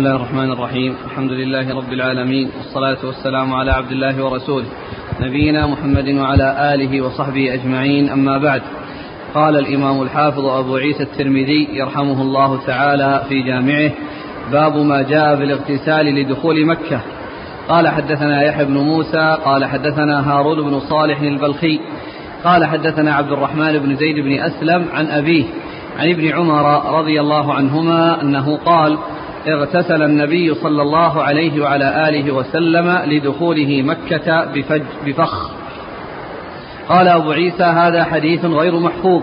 الله الرحمن الرحيم الحمد لله رب العالمين والصلاة والسلام على عبد الله ورسوله نبينا محمد وعلى آله وصحبه أجمعين أما بعد قال الإمام الحافظ أبو عيسى الترمذي يرحمه الله تعالى في جامعه باب ما جاء في الاغتسال لدخول مكة قال حدثنا يحيى بن موسى قال حدثنا هارون بن صالح البلخي قال حدثنا عبد الرحمن بن زيد بن أسلم عن أبيه عن ابن عمر رضي الله عنهما أنه قال اغتسل النبي صلى الله عليه وعلى آله وسلم لدخوله مكة بفج بفخ. قال أبو عيسى هذا حديث غير محفوظ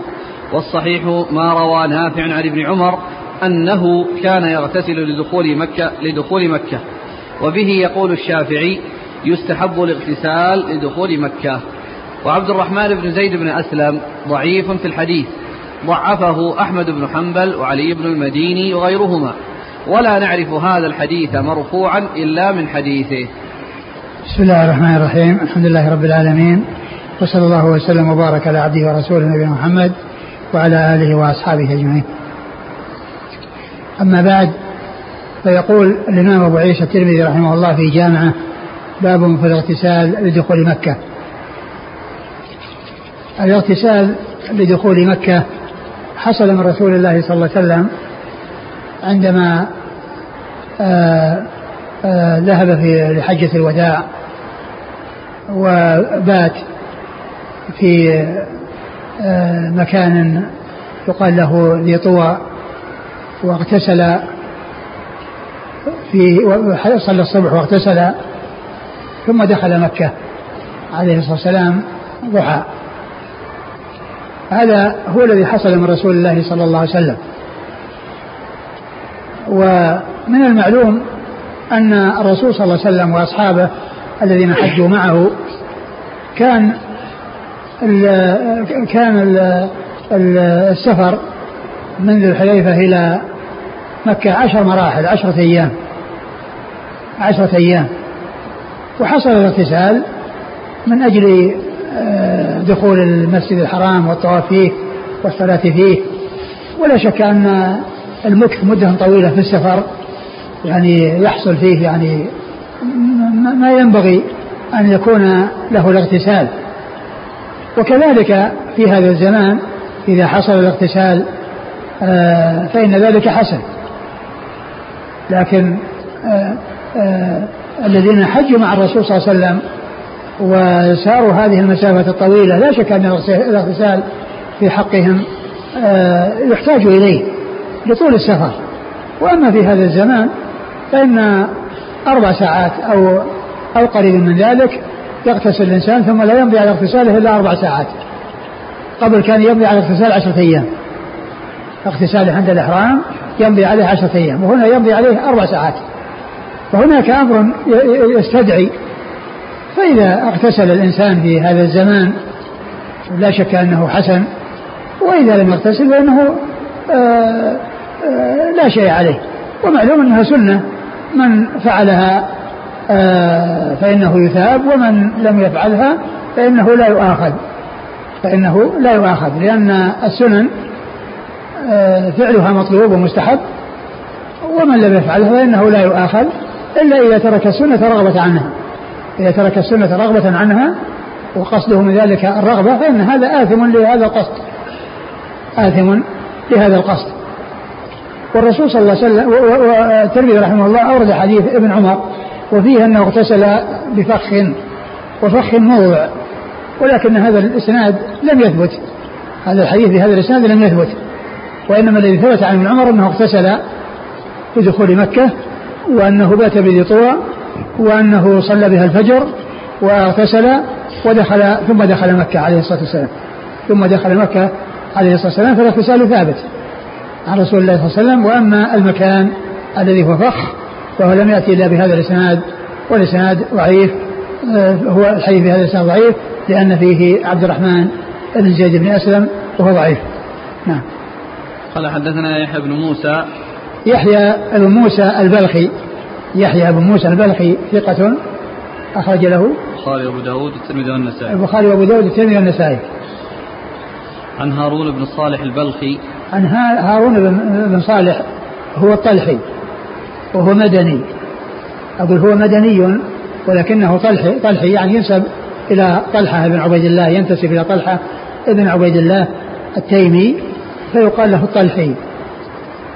والصحيح ما روى نافع عن ابن عمر أنه كان يغتسل لدخول مكة لدخول مكة. وبه يقول الشافعي يستحب الاغتسال لدخول مكة. وعبد الرحمن بن زيد بن أسلم ضعيف في الحديث ضعفه أحمد بن حنبل وعلي بن المديني وغيرهما. ولا نعرف هذا الحديث مرفوعا إلا من حديثه. بسم الله الرحمن الرحيم. الحمد لله رب العالمين. وصلى الله وسلم وبارك على عبده ورسوله نبينا محمد وعلى آله وأصحابه أجمعين. أما بعد فيقول الإمام أبو عيسى الترمذي رحمه الله في جامعة باب في الاغتسال لدخول مكة. الاغتسال لدخول مكة حصل من رسول الله صلى الله عليه وسلم عندما ذهب في لحجة الوداع وبات في مكان يقال له ذي طوى واغتسل في صلى الصبح واغتسل ثم دخل مكة عليه الصلاة والسلام ضحى. هذا هو الذي حصل من رسول الله صلى الله عليه وسلم. ومن المعلوم أن الرسول صلى الله عليه وسلم وأصحابه الذين حجوا معه كان ال كان ال السفر من ذي الحليفة إلى مكة عشر مراحل عشرة أيام. عشرة أيام. وحصل الاغتسال من أجل دخول المسجد الحرام والطواف فيه والصلاة فيه. ولا شك أن المكث مدة طويلة في السفر يعني يحصل فيه يعني ما ينبغي أن يكون له الاغتسال. وكذلك في هذا الزمان إذا حصل الاغتسال فإن ذلك حسن. لكن الذين حجوا مع الرسول صلى الله عليه وسلم وساروا هذه المسافة الطويلة لا شك أن الاغتسال في حقهم يحتاج إليه. لطول السفر. وأما في هذا الزمان فإن أربع ساعات أو أو قريب من ذلك يغتسل الإنسان ثم لا يمضي على اغتساله إلا أربع ساعات. قبل كان يمضي على اغتسال عشرة أيام. اغتساله عند الإحرام يمضي عليه عشرة أيام وهنا يمضي عليه أربع ساعات. وهناك أمر يستدعي فإذا اغتسل الإنسان في هذا الزمان لا شك أنه حسن وإذا لم يغتسل فإنه لا شيء عليه. ومعلوم أنها سنة. من فعلها فإنه يثاب ومن لم يفعلها فإنه لا يؤاخذ. فإنه لا يؤاخذ لأن السنن فعلها مطلوب ومستحب. ومن لم يفعلها فإنه لا يؤاخذ إلا إذا ترك السنة رغبة عنها. إذا ترك السنة رغبة عنها وقصده من ذلك الرغبة فإن هذا آثم لهذا القصد. آثم لهذا القصد. والرسول صلى الله عليه وسلم والترمذي رحمه الله أورد حديث ابن عمر وفيه أنه اغتسل بفخ وفخ موضع ولكن هذا الإسناد لم يثبت. هذا الحديث بهذا الإسناد لم يثبت. وإنما الذي ثبت عن ابن عمر أنه اغتسل في دخول مكة وأنه بات بذي طوى وأنه صلى بها الفجر واغتسل ودخل ثم دخل مكة عليه الصلاة والسلام. ثم دخل مكة عليه الصلاة والسلام فالاغتسال ثابت عن رسول الله صلى الله عليه وسلم. وأما المكان الذي هو فخ فهو لم يأتي إلا بهذا الإسناد والإسناد ضعيف هو الحديث بهذا الإسناد ضعيف لأن فيه عبد الرحمن بن زيد بن أسلم وهو ضعيف. نعم. قال حدثنا يحيى بن موسى. يحيى بن موسى البلخي يحيى بن موسى البلخي ثقة أخرج له البخاري وأبو داود والترمذي والنسائي. البخاري وأبو داود والترمذي والنسائي. عن هارون بن صالح البلخي. عن هارون بن صالح هو الطلحي وهو مدني. أقول هو مدني ولكنه طلحي طلحي يعني ينسب إلى طلحة بن عبيد الله ينتسب إلى طلحة بن عبيد الله التيمي فيقال له الطلحي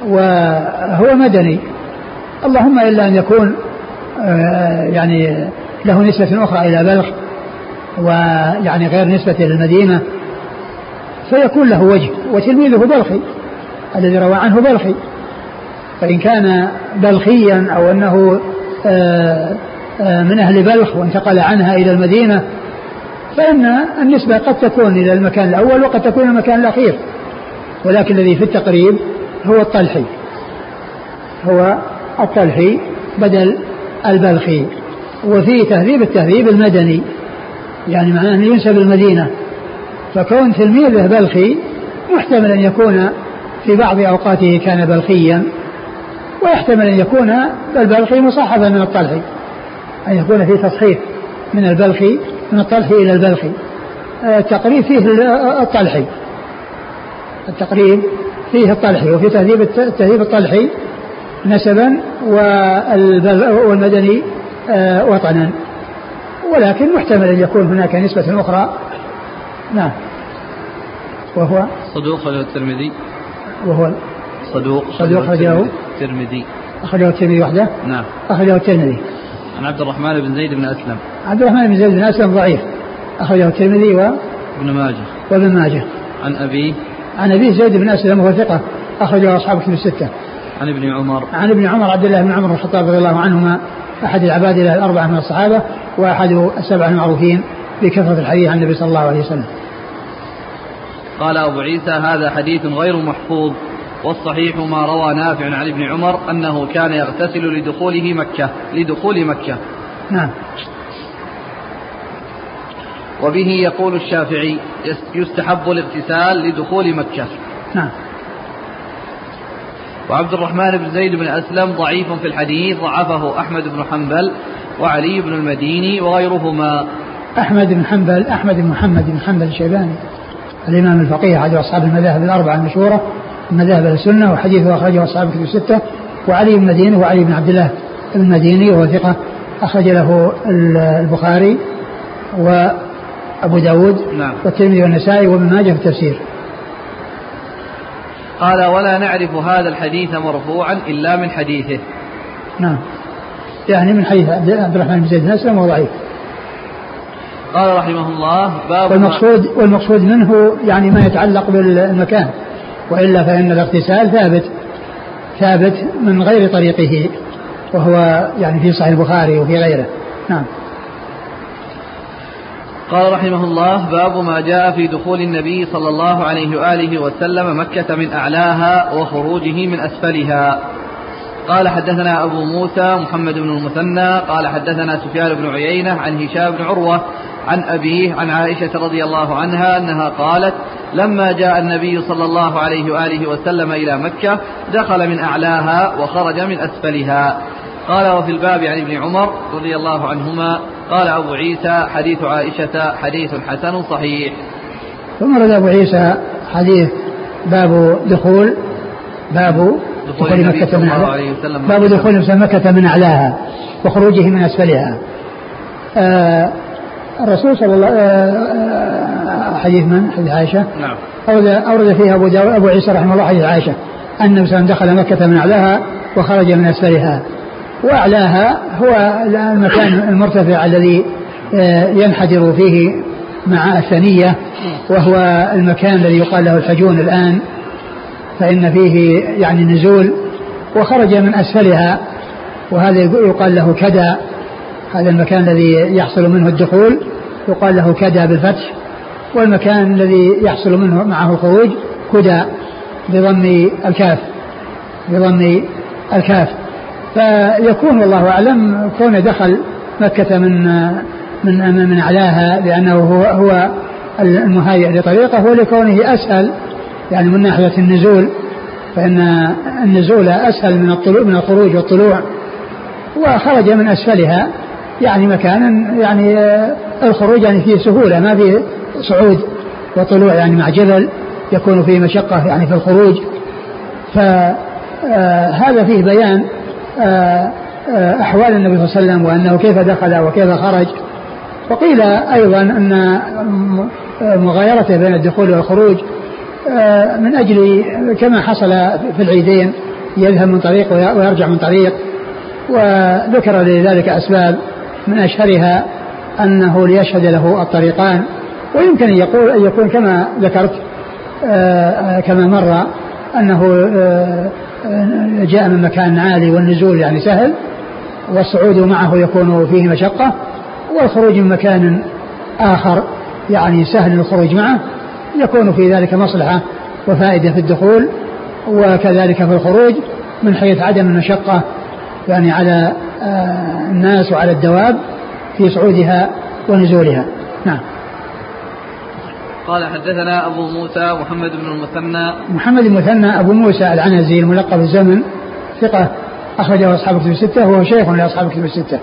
وهو مدني. اللهم إلا أن يكون آه، يعني له نسبة أخرى إلى بلخ ويعني غير نسبة للمدينة فيكون له وجه وتلميذه بلخي الذي روى عنه بلخي. فإن كان بلخيا أو أنه آه، آه، من أهل بلخ وانتقل عنها إلى المدينة فإن النسبة قد تكون إلى المكان الأول وقد تكون المكان الأخير. ولكن الذي في التقريب هو الطلحي. هو الطلحي بدل البلخي. وفي تهذيب التهذيب المدني يعني معناه أنه ينسب المدينة فكون تلميذه بلخي محتمل أن يكون في بعض أوقاته كان بلخيا ويحتمل أن يكون البلخي مصاحبا من الطلحي أن يكون في تصحيح من البلخي من الطلحي إلى البلخي. التقريب فيه الطلحي. التقريب فيه الطلحي وفي تهذيب التهذيب الطلحي نسبا والمدني آه، وطنا. ولكن محتمل أن يكون هناك نسبة أخرى نعم. وهو؟ صدوق أخرجه الترمذي. وهو؟ صدوق صدوق أخرجه الترمذي. أخرجه الترمذي وحده؟ نعم. أخرجه الترمذي. عن عبد الرحمن بن زيد بن أسلم. عبد الرحمن بن زيد بن أسلم ضعيف. أخرجه الترمذي و؟ ابن ماجه. وابن ماجه. عن أبيه. عن أبيه زيد بن أسلم وهو ثقة. أخرجه أصحاب كتب الستة. عن ابن عمر. عن ابن عمر عبد الله بن عمر بن الخطاب رضي الله عنهما أحد العباد الأربعة من الصحابة وأحد السبعة المعروفين. بكثرة الحديث عن النبي صلى الله عليه وسلم. قال أبو عيسى هذا حديث غير محفوظ والصحيح ما روى نافع عن ابن عمر أنه كان يغتسل لدخوله مكة لدخول مكة. نعم. وبه يقول الشافعي يستحب الاغتسال لدخول مكة. نعم. وعبد الرحمن بن زيد بن أسلم ضعيف في الحديث ضعفه أحمد بن حنبل وعلي بن المديني وغيرهما. أحمد بن حنبل أحمد بن محمد بن حنبل الشيباني الإمام الفقيه أحد أصحاب المذاهب الأربعة المشهورة مذاهب السنة وحديثه أخرجه أصحاب الكتب الستة وعلي بن المديني وعلي بن عبد الله بن المديني وهو ثقة أخرج له البخاري وأبو داود نعم. والترمذي والنسائي وابن ماجه في التفسير. قال ولا نعرف هذا الحديث مرفوعا إلا من حديثه. نعم. يعني من حديث عبد الرحمن بن زيد بن أسلم وهو ضعيف. قال رحمه الله باب والمقصود والمقصود منه يعني ما يتعلق بالمكان وإلا فإن الاغتسال ثابت ثابت من غير طريقه وهو يعني في صحيح البخاري وفي غيره نعم قال رحمه الله باب ما جاء في دخول النبي صلى الله عليه وآله وسلم مكة من أعلاها وخروجه من أسفلها. قال حدثنا أبو موسى محمد بن المثنى قال حدثنا سفيان بن عيينة عن هشام بن عروة عن أبيه عن عائشة رضي الله عنها أنها قالت لما جاء النبي صلى الله عليه وآله وسلم إلى مكة دخل من أعلاها وخرج من أسفلها. قال وفي الباب عن ابن عمر رضي الله عنهما قال أبو عيسى حديث عائشة حديث حسن صحيح. ثم رد أبو عيسى حديث باب دخول باب دخول مكة من أعلاها. باب دخول مكة من أعلاها وخروجه من أسفلها. آه الرسول صلى الله آه، حديث من؟ حديث عائشة. نعم. أورد أورد فيها أبو أبو عيسى رحمه الله حديث عائشة أن النبي دخل مكة من أعلاها وخرج من أسفلها. وأعلاها هو المكان المرتفع الذي آه، ينحدر فيه مع الثنية وهو المكان الذي يقال له الحجون الآن فإن فيه يعني نزول. وخرج من أسفلها وهذا يقال له كدأ. هذا المكان الذي يحصل منه الدخول يقال له كدأ بالفتح. والمكان الذي يحصل منه معه الخروج كدأ بضم الكاف بضم الكاف. فيكون والله أعلم كون دخل مكة من من من أعلاها لأنه هو هو المهيئ لطريقه ولكونه أسهل. يعني من ناحية النزول فإن النزول أسهل من الطلوع من الخروج والطلوع. وخرج من أسفلها. يعني مكانا يعني آه، الخروج يعني فيه سهولة ما فيه صعود وطلوع يعني مع جبل يكون فيه مشقة يعني في الخروج. فهذا آه، فيه بيان آه، أحوال النبي صلى الله عليه وسلم وأنه كيف دخل وكيف خرج. وقيل أيضا أن مغايرته بين الدخول والخروج من أجل كما حصل في العيدين يذهب من طريق ويرجع من طريق وذكر لذلك أسباب. من أشهرها أنه ليشهد له الطريقان ويمكن أن يقول أن يكون كما ذكرت كما مر أنه جاء من مكان عالي والنزول يعني سهل والصعود معه يكون فيه مشقة والخروج من مكان آخر يعني سهل الخروج معه يكون في ذلك مصلحة وفائدة في الدخول وكذلك في الخروج من حيث عدم المشقة يعني على آه، الناس وعلى الدواب في صعودها ونزولها. نعم. قال حدثنا أبو موسى محمد بن المثنى. محمد المثنى أبو موسى العنزي الملقب الزمن ثقة أخرجه أصحاب كتب الستة وهو شيخ لأصحاب كتب الستة.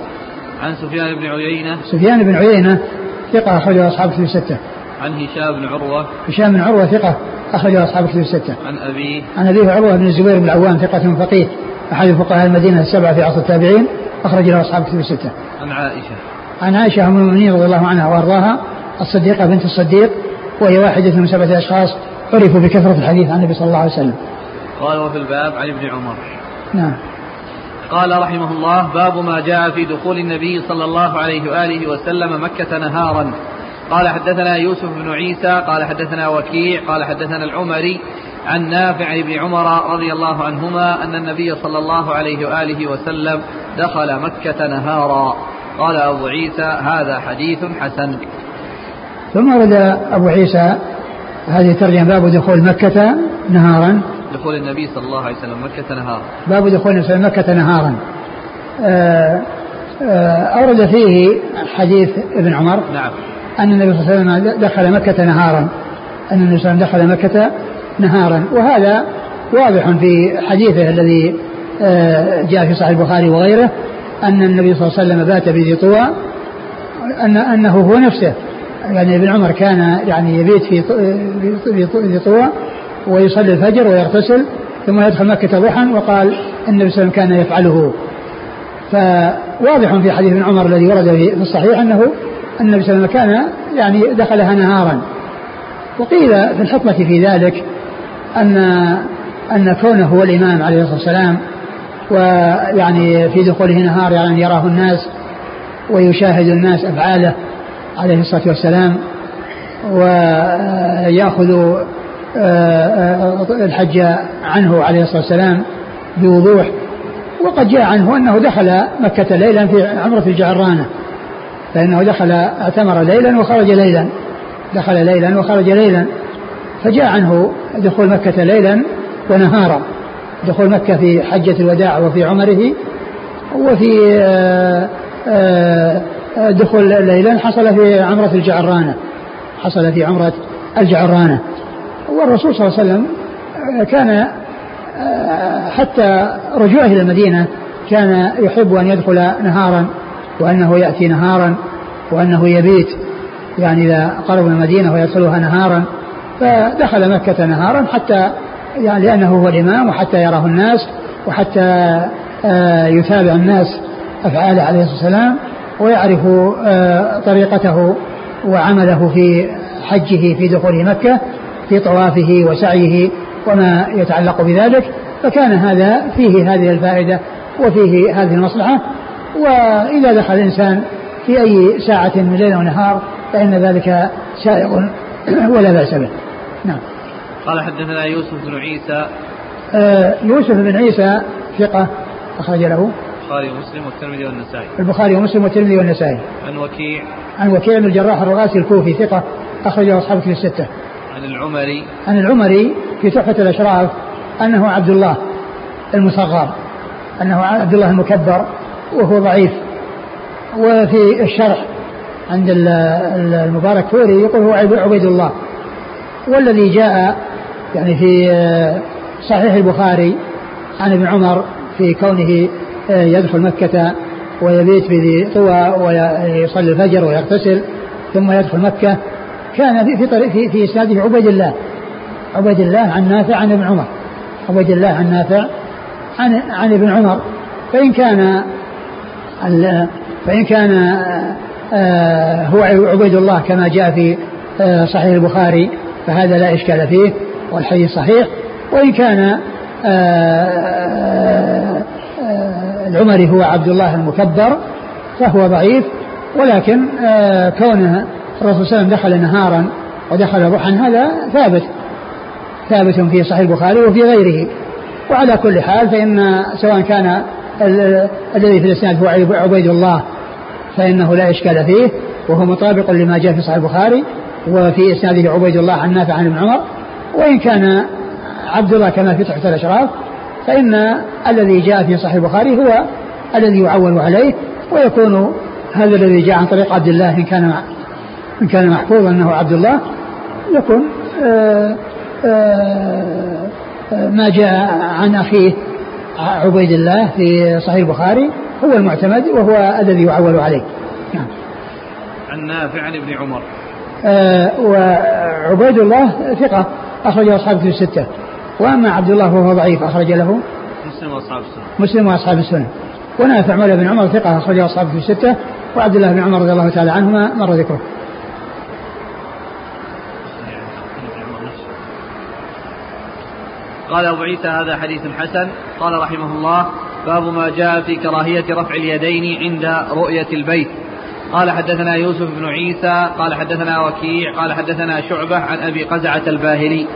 عن سفيان بن عيينة. سفيان بن عيينة ثقة أخرجه أصحاب كتب الستة. عن هشام بن عروة. هشام بن عروة ثقة أخرجه أصحاب كتب الستة. عن أبيه. عن أبيه عروة بن الزبير بن العوام ثقة فقيه. أحد فقهاء المدينة السبعة في عصر التابعين أخرج له أصحاب كتب الستة. عن عائشة عن عائشة أم المؤمنين رضي الله عنها وأرضاها الصديقة بنت الصديق وهي واحدة من سبعة أشخاص عرفوا بكثرة الحديث عن النبي صلى الله عليه وسلم. قال وفي الباب عن ابن عمر. نعم. قال رحمه الله باب ما جاء في دخول النبي صلى الله عليه وآله وسلم مكة نهارا قال حدثنا يوسف بن عيسى قال حدثنا وكيع قال حدثنا العمري عن نافع بن عمر رضي الله عنهما أن النبي صلى الله عليه وآله وسلم دخل مكة نهارا. قال أبو عيسى هذا حديث حسن. ثم ورد أبو عيسى هذه ترجمة باب دخول مكة نهارا. دخول النبي صلى الله عليه وسلم مكة نهارا. باب دخول النبي صلى الله عليه وسلم مكة نهارا. آه، آه، أورد فيه حديث ابن عمر نعم. أن النبي صلى الله عليه وسلم دخل مكة نهارا. أن النبي صلى الله عليه وسلم دخل مكة نهارا. وهذا واضح في حديثه الذي آه، جاء في صحيح البخاري وغيره أن النبي صلى الله عليه وسلم بات بذي طوى أن أنه هو نفسه. يعني ابن عمر كان يعني يبيت في في طوى ويصلي الفجر ويغتسل ثم يدخل مكة ضحى وقال النبي صلى الله عليه وسلم كان يفعله. فواضح في حديث ابن عمر الذي ورد في الصحيح أنه النبي صلى الله عليه وسلم كان يعني دخلها نهارا. وقيل في الحكمة في ذلك أن أن كونه هو الإمام عليه الصلاة والسلام ويعني في دخوله نهار يعني يراه الناس ويشاهد الناس أفعاله عليه الصلاة والسلام ويأخذ آه، آه، الحج عنه عليه الصلاة والسلام بوضوح وقد جاء عنه أنه دخل مكة ليلا في عمرة الجعرانة فإنه دخل اعتمر ليلا وخرج ليلا دخل ليلا وخرج ليلا. فجاء عنه دخول مكة ليلا ونهارا. دخول مكة في حجة الوداع وفي عمره وفي آه، دخول ليلا حصل في عمرة الجعرانة. حصل في عمرة الجعرانة. والرسول صلى الله عليه وسلم آه، كان آه، حتى رجوعه إلى المدينة كان يحب أن يدخل نهارا وأنه يأتي نهارا وأنه يبيت. يعني إذا قرب المدينة ويدخلها نهارا فدخل مكة نهارا حتى يعني لأنه هو الإمام وحتى يراه الناس وحتى آه، يتابع الناس أفعاله عليه الصلاة والسلام ويعرف طريقته وعمله في حجه في دخول مكة في طوافه وسعيه وما يتعلق بذلك. فكان هذا فيه هذه الفائدة وفيه هذه المصلحة. وإذا دخل الإنسان في أي ساعة من ليل ونهار فإن ذلك سائغ ولا بأس به. نعم. قال حدثنا يوسف بن عيسى. آه يوسف بن عيسى ثقة أخرج له. البخاري ومسلم والترمذي والنسائي. البخاري ومسلم والترمذي والنسائي. عن وكيع. عن وكيع بن الجراح الرغاسي الكوفي ثقة أخرجه أصحاب في الستة. عن العمري. عن العمري في تحفة الأشراف أنه عبد الله المصغر أنه عبد الله المكبر وهو ضعيف. وفي الشرح عند المبارك فوري يقول هو عبيد الله. والذي جاء يعني في صحيح البخاري عن ابن عمر في كونه يدخل مكة ويبيت بذي طوى ويصلي الفجر ويغتسل ثم يدخل مكة. كان في في في في إسناده عبيد الله عبيد الله عن نافع عن ابن عمر عبيد الله عن نافع عن عن ابن عمر. فإن كان فإن كان آه، هو عبيد الله كما جاء في آه، صحيح البخاري. فهذا لا إشكال فيه والحديث صحيح. وإن كان آه، العمري هو عبد الله المكبر فهو ضعيف ولكن كونه الرسول صلى الله عليه وسلم دخل نهارا ودخل ضحى هذا ثابت ثابت في صحيح البخاري وفي غيره. وعلى كل حال فإن سواء كان الذي في الإسناد هو عبيد الله فإنه لا إشكال فيه وهو مطابق لما جاء في صحيح البخاري. وفي إسناده عبيد الله عن نافع عن ابن عمر وإن كان عبد الله كما في تحفة الأشراف فإن الذي جاء في صحيح البخاري هو الذي يعول عليه ويكون هذا الذي جاء عن طريق عبد الله إن كان إن كان محفوظا أنه عبد الله يكون آه، آه، ما جاء عن أخيه عبيد الله في صحيح البخاري هو المعتمد وهو الذي يعول عليه. نعم. عن نافع عن ابن عمر. وعبيد الله ثقة أخرجه أصحاب في الستة. وأما عبد الله فهو ضعيف أخرج له مسلم وأصحاب السنة. مسلم وأصحاب السنة. ونافع مولى بن عمر ثقة أخرجه أصحاب في الستة. وعبد الله بن عمر رضي الله تعالى عنهما مر ذكره. قال أبو عيسى هذا حديث حسن. قال رحمه الله باب ما جاء في كراهية رفع اليدين عند رؤية البيت. قال حدثنا يوسف بن عيسى قال حدثنا وكيع قال حدثنا شعبة عن أبي قزعة الباهلي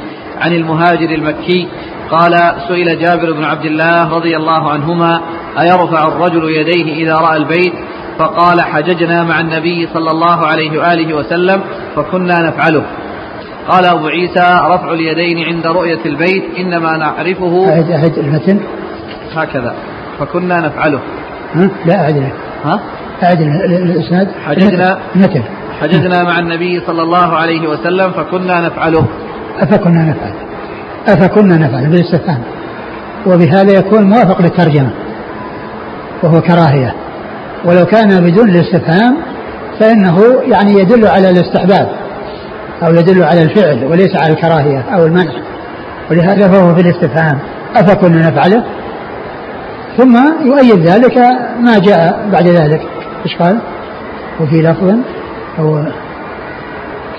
عن المهاجر المكي قال سئل جابر بن عبد الله رضي الله عنهما أيرفع الرجل يديه إذا رأى البيت؟ فقال حججنا مع النبي صلى الله عليه وآله وسلم فكنا نفعله. قال أبو عيسى رفع اليدين عند رؤية البيت إنما نعرفه أعد أعد المتن هكذا فكنا نفعله. ها؟ لا أعد ها؟ أعد الإسناد. حججنا متن حججنا مع النبي صلى الله عليه وسلم فكنا نفعله. أفكنا نفعل. أفكنا نفعل. بالاستفهام وبهذا يكون موافق للترجمة. وهو كراهية. ولو كان بدون الاستفهام فإنه يعني يدل على الاستحباب أو يدل على الفعل وليس على الكراهية أو المنع. ولهذا فهو في الاستفهام. أفكنا نفعله. ثم يؤيد ذلك ما جاء بعد ذلك. إيش قال؟ وفي لفظ أو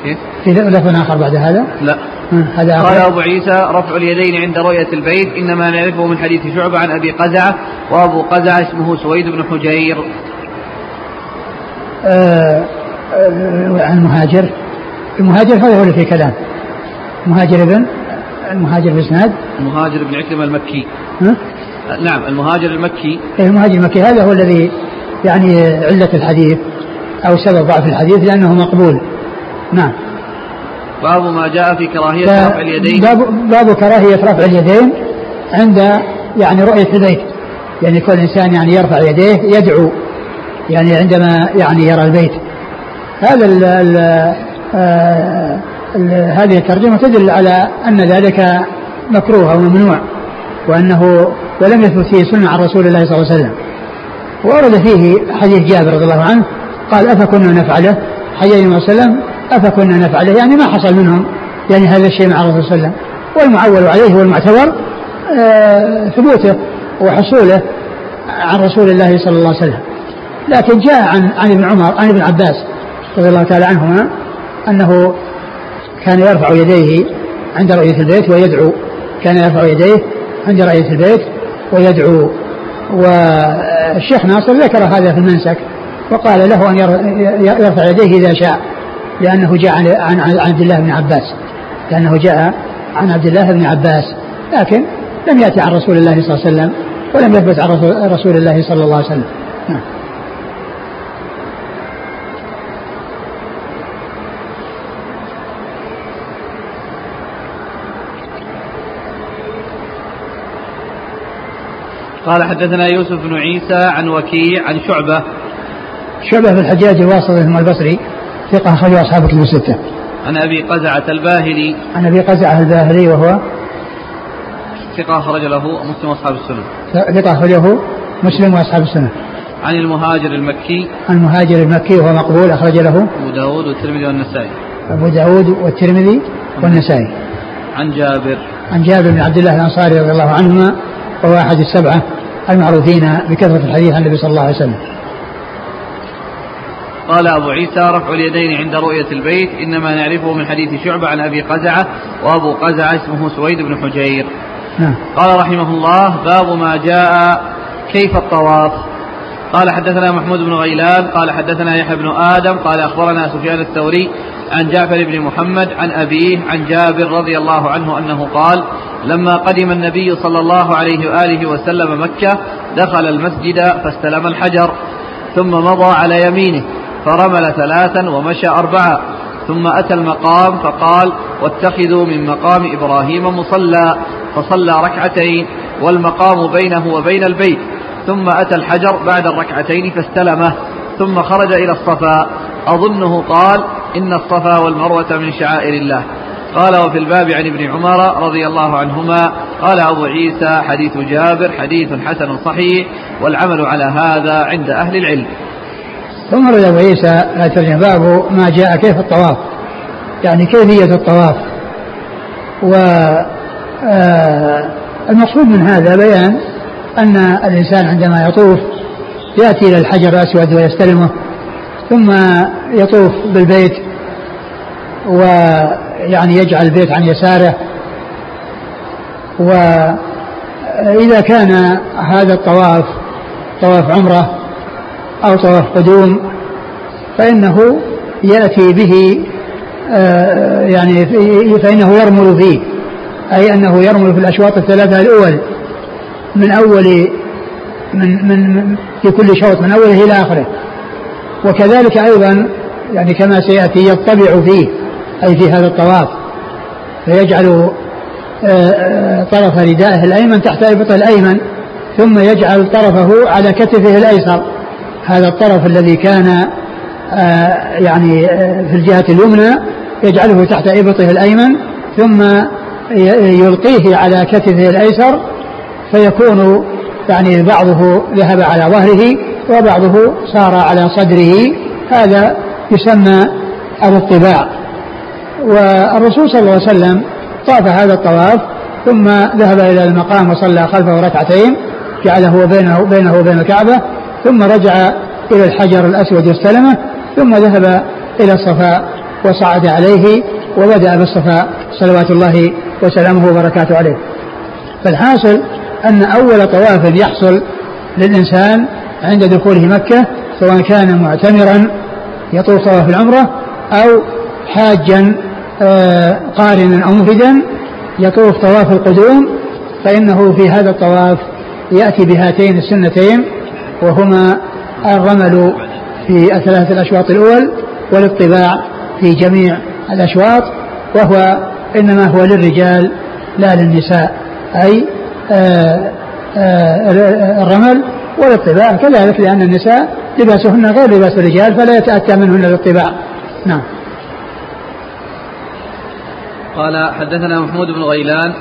كيف؟ في لفظ آخر بعد هذا؟ لا هذا قال أبو عيسى رفع اليدين عند رؤية البيت إنما نعرفه من حديث شعبة عن أبي قزعة وأبو قزعة اسمه سويد بن حجير آه, آه، عن مهاجر المهاجر هذا هو اللي في كلام مهاجر بن المهاجر بإسناد المهاجر بن عكرمة المكي؟ نعم المهاجر المكي إيه المهاجر المكي هذا هو الذي يعني علة الحديث أو سبب ضعف الحديث لأنه مقبول. نعم. باب ما جاء في كراهية رفع اليدين. باب, باب كراهية رفع اليدين عند يعني رؤية البيت يعني كل إنسان يعني يرفع يديه يدعو يعني عندما يعني يرى البيت. هذا ال ال آه هذه الترجمة تدل على أن ذلك مكروه أو ممنوع وأنه ولم يثبت فيه سنة عن رسول الله صلى الله عليه وسلم. ورد فيه حديث جابر رضي الله عنه قال أفكنا نفعله؟ حديث النبي صلى الله عليه وسلم أفكنا نفعله؟ يعني ما حصل منهم يعني هذا الشيء مع الرسول صلى الله عليه وسلم. والمعول عليه والمعتبر آه ثبوته وحصوله عن رسول الله صلى الله عليه وسلم. لكن جاء عن عن ابن عمر عن ابن عباس رضي الله تعالى عنهما أنه كان يرفع يديه عند رؤية البيت ويدعو كان يرفع يديه عند رؤية البيت ويدعو والشيخ ناصر ذكر هذا في المنسك وقال له أن يرفع يديه إذا شاء لأنه جاء عن عبد الله بن عباس لأنه جاء عن عبد الله بن عباس لكن لم يأتي عن رسول الله صلى الله عليه وسلم ولم يثبت عن رسول الله صلى الله عليه وسلم. نعم. قال حدثنا يوسف بن عيسى عن وكيع عن شعبة شعبة في الحجاج الواسطي ثم البصري ثقة أخرجه أصحاب كتب الستة. عن أبي قزعة الباهلي عن أبي قزعة الباهلي وهو ثقة أخرج له مسلم وأصحاب السنة. ثقة أخرجه مسلم وأصحاب السنة. عن المهاجر المكي عن المهاجر المكي وهو مقبول أخرج له أبو داود والترمذي والنسائي أبو داود والترمذي والنسائي عن جابر عن جابر بن عبد الله الأنصاري رضي الله عنهما وهو أحد السبعة المعروفين بكثرة الحديث عن النبي صلى الله عليه وسلم. قال أبو عيسى رفع اليدين عند رؤية البيت إنما نعرفه من حديث شعبة عن أبي قزعة وأبو قزعة اسمه سويد بن حجير. نعم. قال رحمه الله باب ما جاء كيف الطواف. قال حدثنا محمود بن غيلان قال حدثنا يحيى بن آدم قال أخبرنا سفيان الثوري عن جعفر بن محمد عن أبيه عن جابر رضي الله عنه أنه قال لما قدم النبي صلى الله عليه وآله وسلم مكة دخل المسجد فاستلم الحجر ثم مضى على يمينه فرمل ثلاثا ومشى أربعة ثم أتى المقام فقال واتخذوا من مقام إبراهيم مصلى فصلى ركعتين والمقام بينه وبين البيت ثم أتى الحجر بعد الركعتين فاستلمه ثم خرج إلى الصفا. أظنه قال إن الصفا والمروة من شعائر الله. قال وفي الباب عن ابن عمر رضي الله عنهما قال أبو عيسى حديث جابر حديث حسن صحيح والعمل على هذا عند أهل العلم. ثم رد أبو عيسى لا باب ما جاء كيف الطواف. يعني كيفية الطواف. و آه، المقصود من هذا بيان أن الإنسان عندما يطوف يأتي إلى الحجر الأسود ويستلمه ثم يطوف بالبيت ويعني يجعل البيت عن يساره. وإذا كان هذا الطواف طواف عمرة أو طواف قدوم فإنه يأتي به آه، يعني فإنه يرمل فيه أي أنه يرمل في الأشواط الثلاثة الأول. من أول من من في كل شوط من أوله إلى آخره. وكذلك أيضا يعني كما سيأتي يطبع فيه أي في هذا الطواف فيجعل آه، آه، طرف ردائه الأيمن تحت إبطه الأيمن ثم يجعل طرفه على كتفه الأيسر. هذا الطرف الذي كان آه، يعني في الجهة اليمنى يجعله تحت إبطه الأيمن ثم يلقيه على كتفه الأيسر فيكون يعني بعضه ذهب على ظهره وبعضه صار على صدره. هذا يسمى الاطباع والرسول صلى الله عليه وسلم طاف هذا الطواف ثم ذهب إلى المقام وصلى خلفه ركعتين جعله بينه بينه وبين الكعبة ثم رجع إلى الحجر الأسود واستلمه ثم ذهب إلى الصفا وصعد عليه وبدأ بالصفا صلوات الله وسلامه وبركاته عليه. فالحاصل أن أول طواف يحصل للإنسان عند دخوله مكة سواء كان معتمرا يطوف طواف العمرة أو حاجا آه، قارنا أو مفردا يطوف طواف القدوم فإنه في هذا الطواف يأتي بهاتين السنتين وهما الرمل في الثلاث الأشواط الأول والاطباع في جميع الأشواط وهو إنما هو للرجال لا للنساء أي الرمل والاطباع كذلك لأن النساء لباسهن غير لباس الرجال فلا يتأتى منهن الاطباع نعم. قال حدثنا محمود بن غيلان.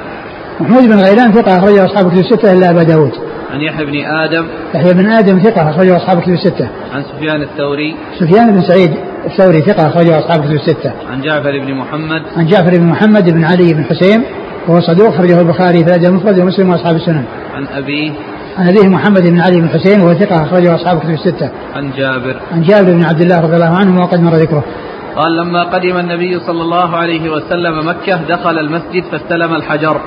محمود بن غيلان ثقة أخرجه أصحاب كتب الستة إلا أبا داود. عن يحيى بن آدم. يحيى بن آدم ثقة أخرجه أصحاب كتب الستة. عن سفيان الثوري. سفيان بن سعيد الثوري ثقة أخرجه أصحاب كتب الستة. عن جعفر بن محمد. عن جعفر بن محمد بن علي بن حسين. وهو صدوق خرجه البخاري في الأدب المفرد ومسلم وأصحاب السنن. عن ابيه عن أبيه محمد بن علي بن حسين وهو ثقة أخرجه أصحاب كتب الستة. عن جابر عن جابر بن عبد الله رضي الله عنه وقد مر ذكره. قال لما قدم النبي صلى الله عليه وسلم مكة دخل المسجد فاستلم الحجر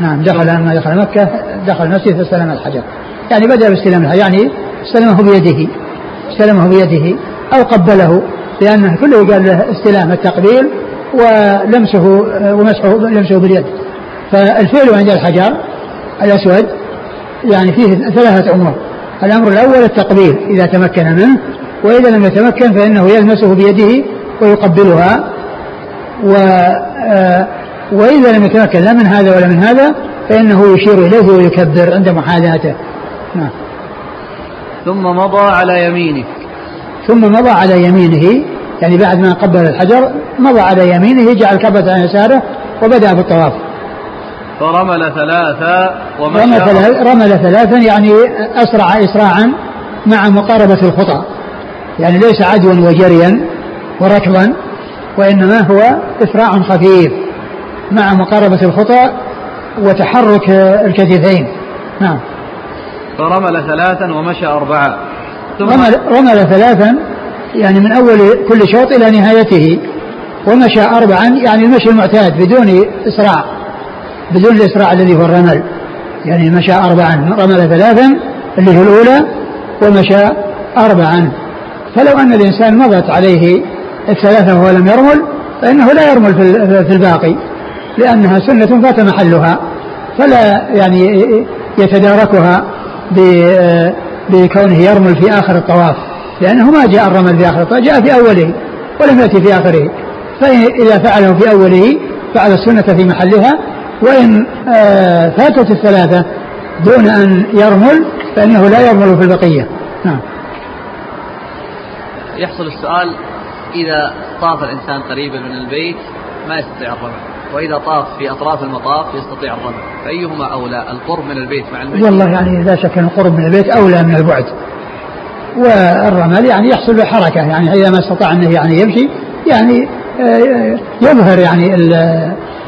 نعم دخل لما دخل مكة دخل المسجد فاستلم الحجر يعني بدأ باستلام الحجر يعني استلمه بيده استلمه بيده أو قبله لأنه كله قال له استلام التقبيل ولمسه ومسحه لمسه باليد. فالفعل عند الحجر الأسود يعني فيه ثلاثة أمور. الأمر الأول التقبيل إذا تمكن منه وإذا لم يتمكن فإنه يلمسه بيده ويقبلها. و آه، وإذا لم يتمكن لا من هذا ولا من هذا فإنه يشير إليه ويكبر عند محاذاته. نعم. ثم مضى على يمينه. ثم مضى على يمينه. يعني بعد ما قبل الحجر مضى على يمينه جعل كبة عن يساره وبدأ بالطواف. فرمل ثلاثا ومشى. رمل, رمل ثلاثا يعني أسرع إسراعا مع مقاربة الخطى. يعني ليس عدوا وجريا وركضا وإنما هو إسراع خفيف مع مقاربة الخطى وتحرك الكتفين. نعم. فرمل ثلاثا ومشى أربعة. ثم رمل, رمل ثلاثا يعني من أول كل شوط إلى نهايته ومشى أربعا يعني المشي المعتاد بدون إسراع بدون الإسراع الذي هو الرمل. يعني مشى أربعا رمل ثلاثا اللي هو الأولى ومشى أربعا. فلو أن الإنسان مضت عليه الثلاثة وهو لم يرمل فإنه لا يرمل في الباقي لأنها سنة فات محلها. فلا يعني يتداركها بكونه يرمل في آخر الطواف. لأنه ما جاء الرمل في آخر الطواف جاء في أوله ولم يأتي في آخره. فإذا فعله في أوله فعل السنة في محلها. وإن آه، فاتت الثلاثة دون أن يرمل فإنه لا يرمل في البقية. نعم. يحصل السؤال إذا طاف الإنسان قريبا من البيت ما يستطيع الرمل؟ وإذا طاف في أطراف المطاف يستطيع الرمل. فأيهما أولى القرب من البيت مع المشي والله يعني لا شك أن القرب من البيت أولى من البعد. والرمل يعني يحصل له حركة يعني إذا ما استطاع أنه يعني يمشي يعني آه، يظهر يعني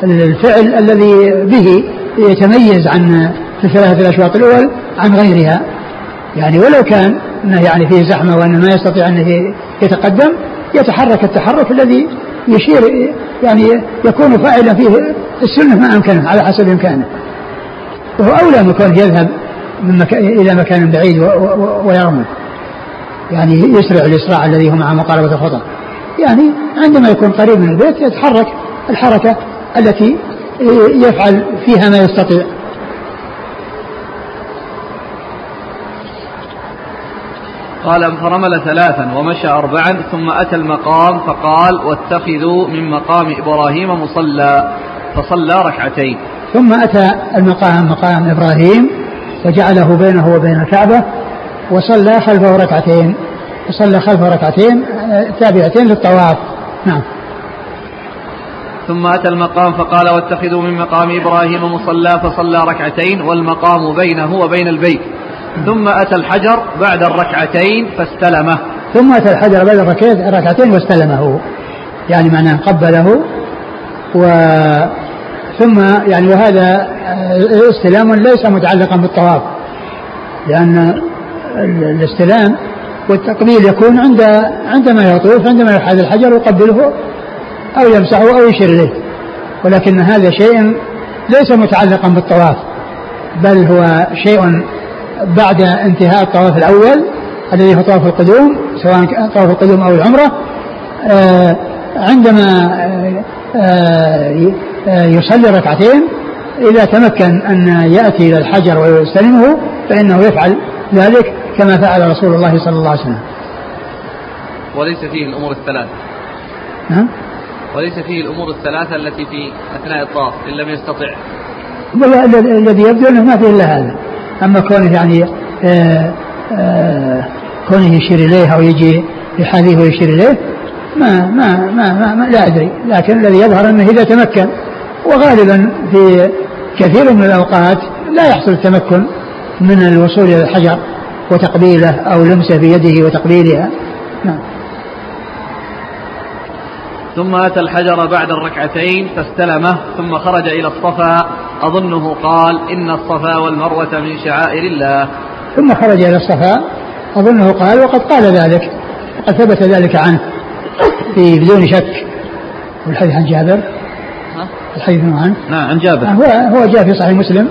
الفعل الذي به يتميز عن في الثلاثة الأشواط الأول عن غيرها يعني ولو كان أنه يعني فيه زحمة وانه ما يستطيع أنه يتقدم يتحرك التحرك الذي يشير يعني يكون فاعلا فيه السنة ما أمكنه على حسب إمكانه. وهو أولى من يذهب من مكان إلى مكان بعيد ويرمل. يعني يسرع الإسراع الذي هو مع مقاربة الخطى. يعني عندما يكون قريب من البيت يتحرك الحركة التي يفعل فيها ما يستطيع قال فرمل ثلاثا ومشى أربعا ثم أتى المقام فقال واتخذوا من مقام إبراهيم مصلى فصلى ركعتين ثم أتى المقام مقام إبراهيم وجعله بينه وبين الكعبة وصلى خلفه ركعتين. وصلى خلفه ركعتين تابعتين للطواف. نعم. ثم أتى المقام فقال واتخذوا من مقام إبراهيم مصلى. فصلى ركعتين والمقام بينه وبين البيت. ثم أتى الحجر بعد الركعتين فاستلمه. ثم أتى الحجر بعد الركعتين واستلمه. يعني معناه قبله. و ثم يعني وهذا استلام ليس متعلقا بالطواف. لأن الاستلام والتقبيل يكون عند عندما يطوف عندما يحاذ الحجر يقبله أو يمسحه أو يشير إليه. ولكن هذا شيء ليس متعلقا بالطواف بل هو شيء بعد انتهاء الطواف الأول الذي هو طواف القدوم سواء طواف القدوم أو العمرة. آه، عندما آه، آه، يصلي ركعتين إذا تمكن أن يأتي إلى الحجر ويستلمه فإنه يفعل ذلك كما فعل رسول الله صلى الله عليه وسلم. وليس فيه الأمور الثلاث. نعم وليس فيه الأمور الثلاثة التي في أثناء الطواف إن لم يستطع. الذي يبدو أنه ما فيه إلا هذا. أما كونه يعني آآ آه، آآ آه، كونه يشير إليه أو يجي يحاذيه ويشير إليه ما ما ما, ما, ما لا أدري. لكن الذي يظهر أنه إذا تمكن وغالبا في كثير من الأوقات لا يحصل التمكن من الوصول إلى الحجر وتقبيله أو لمسه بيده وتقبيلها نعم. ثم أتى الحجر بعد الركعتين فاستلمه ثم خرج إلى الصفا. أظنه قال إن الصفا والمروة من شعائر الله. ثم خرج إلى الصفا. أظنه قال وقد قال ذلك وقد ثبت ذلك عنه في بدون شك. والحديث عن جابر؟ الحديث عنه نعم عن جابر. هو هو جاء في صحيح مسلم.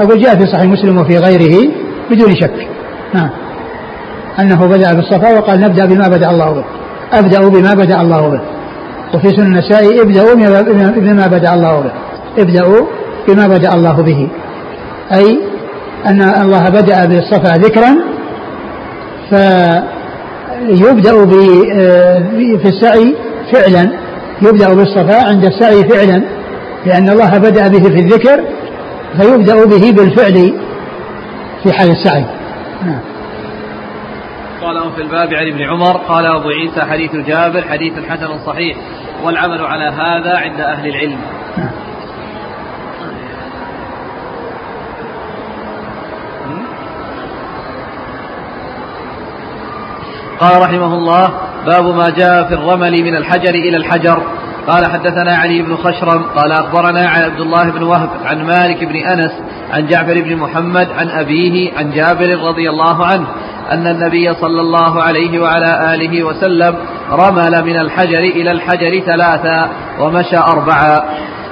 أقول جاء في صحيح مسلم وفي غيره بدون شك. نعم. أنه بدأ بالصفا وقال نبدأ بما بدأ الله به. أبدأ بما بدأ الله به. وفي سنن النسائي ابدأوا بما بدأ الله به. ابدأوا بما بدأ الله به. أي أن الله بدأ بالصفا ذكرا فيبدأ في السعي فعلا. يبدأ بالصفا عند السعي فعلا لأن الله بدأ به في الذكر فيبدأ به بالفعل في حال السعي. نعم. قال في الباب عن ابن عمر قال أبو عيسى حديث جابر حديث حسن صحيح والعمل على هذا عند أهل العلم. قال رحمه الله باب ما جاء في الرمل من الحجر إلى الحجر. قال حدثنا علي بن خشرم قال أخبرنا عبد الله بن وهب عن مالك بن أنس عن جعفر بن محمد عن أبيه عن جابر رضي الله عنه أن النبي صلى الله عليه وعلى آله وسلم رمل من الحجر إلى الحجر ثلاثا ومشى أربعا.